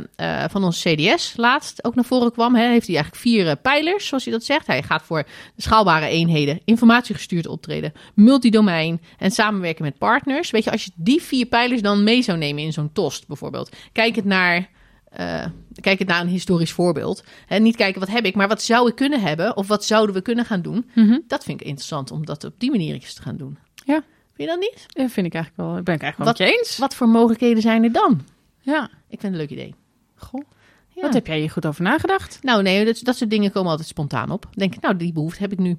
van onze CDS laatst ook naar voren kwam, hè, heeft hij eigenlijk vier pijlers, zoals hij dat zegt. Hij gaat voor schaalbare eenheden, informatiegestuurd optreden, multidomein en samenwerken met partners. Weet je, als je die vier pijlers dan mee zou nemen in zo'n tost bijvoorbeeld, kijk het naar... eh, kijk het naar een historisch voorbeeld. En niet kijken wat heb ik, maar wat zou ik kunnen hebben? Of wat zouden we kunnen gaan doen? Mhm. Dat vind ik interessant om dat op die manier te gaan doen. Ja. Vind je dat niet? Ja, vind ik eigenlijk wel. Ben ik eigenlijk wel Wat- met je eens. Wat voor mogelijkheden zijn er dan? Ja. Ik vind het een leuk idee. Goh. Ja. Wat heb jij hier goed over nagedacht? Nou nee, dat, dat soort dingen komen altijd spontaan op. Denk ik, nou die behoefte heb ik nu.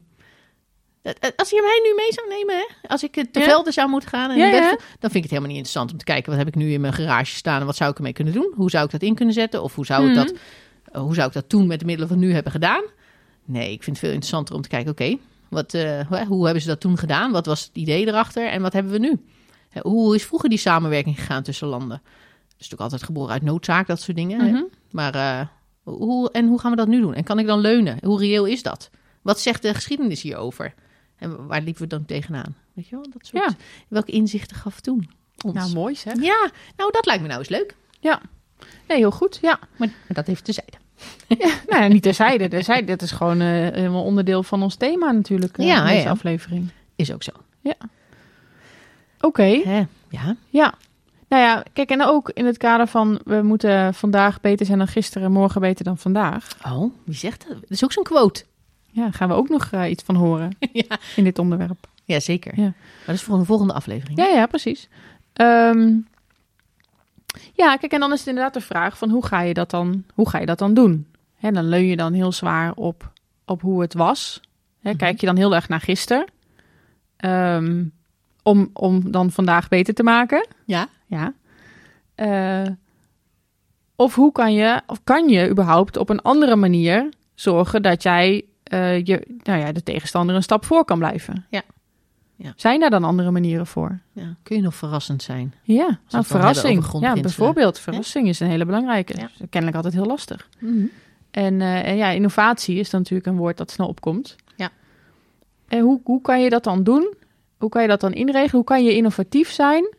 Eh, eh, Als je mij nu mee zou nemen, hè? als ik eh, te Ja. velden zou moeten gaan, en Ja, ja. dan vind ik het helemaal niet interessant om te kijken wat heb ik nu in mijn garage staan en wat zou ik ermee kunnen doen? Hoe zou ik dat in kunnen zetten? Of hoe zou ik Mhm. dat, eh, hoe zou ik dat toen met de middelen van nu hebben gedaan? Nee, ik vind het veel interessanter om te kijken, oké, wat, hoe- hebben ze dat toen gedaan? Wat was het idee erachter en wat hebben we nu? Hoe is vroeger die samenwerking gegaan tussen landen? Dat is natuurlijk altijd geboren uit noodzaak, dat soort dingen. Mhm. Maar hoe, en hoe gaan we dat nu doen? En kan ik dan leunen? Hoe reëel is dat? Wat zegt de geschiedenis hierover? En waar liepen we dan tegenaan? Weet je wel, dat soort... Ja. Welke inzichten gaf toen ons? Nou, mooi zeg. ja, nou dat lijkt me nou eens leuk. Ja. Nee, heel goed. Ja. Maar dat heeft tezijde. Nou, ja, niet terzijde. terzijde. Dat is gewoon eh, helemaal onderdeel van ons thema natuurlijk. eh, Ja, deze ja. aflevering. Is ook zo. Oké. Hè? Ja. Ja. Nou ja, kijk, en ook in het kader van we moeten vandaag beter zijn dan gisteren, morgen beter dan vandaag. Oh, wie zegt dat? Dat is ook zo'n quote. Ja, gaan we ook nog eh, iets van horen ja. in dit onderwerp. ja, zeker. Ja. Maar dat is voor een volgende aflevering. Ja, ja, precies. Ehm, ja, kijk, en dan is het inderdaad de vraag van hoe ga je dat dan, hoe ga je dat dan doen? Hè, dan leun je dan heel zwaar op, op hoe het was. Hè, Mhm. Kijk je dan heel erg naar gisteren. Ehm, om, om dan vandaag beter te maken. Ja. Ja. Eh, of hoe kan je, of kan je überhaupt op een andere manier zorgen dat jij eh, je, nou ja, de tegenstander een stap voor kan blijven? Ja. Ja. Zijn daar dan andere manieren voor? ja. Kun je nog verrassend zijn? Ja, nou, verrassing. Ja, bijvoorbeeld, verrassing is een hele belangrijke. Ja. Is kennelijk altijd heel lastig. Mhm. En, eh, en ja, innovatie is dan natuurlijk een woord dat snel opkomt. Ja. En hoe, hoe kan je dat dan doen? Hoe kan je dat dan inregelen? Hoe kan je innovatief zijn?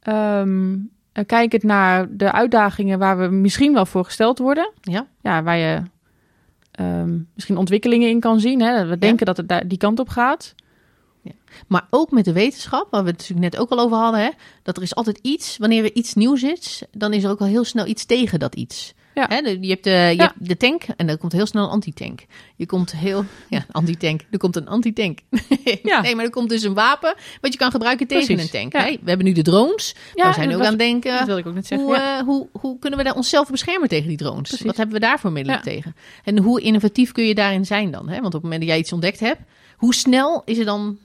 Ehm, en kijkend naar de uitdagingen waar we misschien wel voor gesteld worden. Ja. Ja, waar je ehm, misschien ontwikkelingen in kan zien. Hè? We denken dat het daar die kant op gaat. Maar ook met de wetenschap, waar we het natuurlijk net ook al over hadden, hè, dat er is altijd iets, wanneer er iets nieuws is, dan is er ook al heel snel iets tegen dat iets. Ja. Hè, je hebt, de, je Ja. hebt de tank en dan komt heel snel een antitank. Je komt heel... Ja, antitank. Er komt een antitank. Ja. Nee, maar er komt dus een wapen wat je kan gebruiken tegen Precies. een tank. Ja. Hè? We hebben nu de drones. Ja, we zijn ook was- aan het denken... Dat wilde ik ook net zeggen. Hoe, eh, hoe, hoe kunnen we daar onszelf beschermen tegen die drones? Precies. Wat hebben we daar voor middelen tegen? En hoe innovatief kun je daarin zijn dan? Hè? Want op het moment dat jij iets ontdekt hebt, hoe snel is er dan,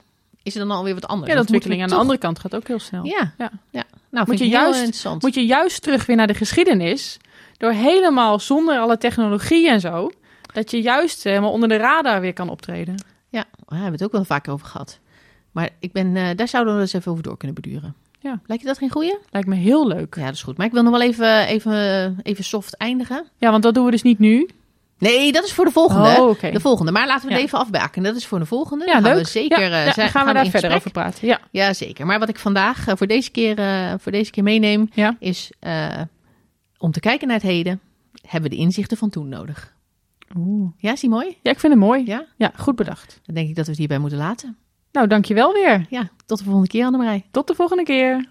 is er dan alweer wat anders? ja, de ontwikkeling aan de toch- andere kant gaat ook heel snel. Ja, Ja. ja. Nou, Moet je juist- interessant. Moet je juist terug weer naar de geschiedenis. Door helemaal zonder alle technologie en zo. Dat je juist helemaal onder de radar weer kan optreden. Ja, daar hebben we het ook wel vaker over gehad. Maar ik ben, eh, daar zouden we eens even over door kunnen beduren. Ja. Lijkt je dat geen goeie? Lijkt me heel leuk. Ja, dat is goed. Maar ik wil nog wel even, even, even soft eindigen. Ja, want dat doen we dus niet nu. Nee, dat is voor de volgende. Oh, oké. De volgende. Maar laten we het Ja. even afbaken. Dat is voor de volgende. Ja, Dan gaan leuk. We zeker, ja, eh, ja, gaan we daar verder gesprek. over praten. Ja. Ja, zeker. Maar wat ik vandaag eh, voor, deze keer, voor deze keer meeneem, is om te kijken naar het heden, hebben we de inzichten van toen nodig. Oeh. Ja, is die mooi? ja, ik vind het mooi. Ja? Ja, goed bedacht. Dan denk ik dat we het hierbij moeten laten. Nou, dankjewel weer. Ja, tot de volgende keer, Annemarij. Tot de volgende keer.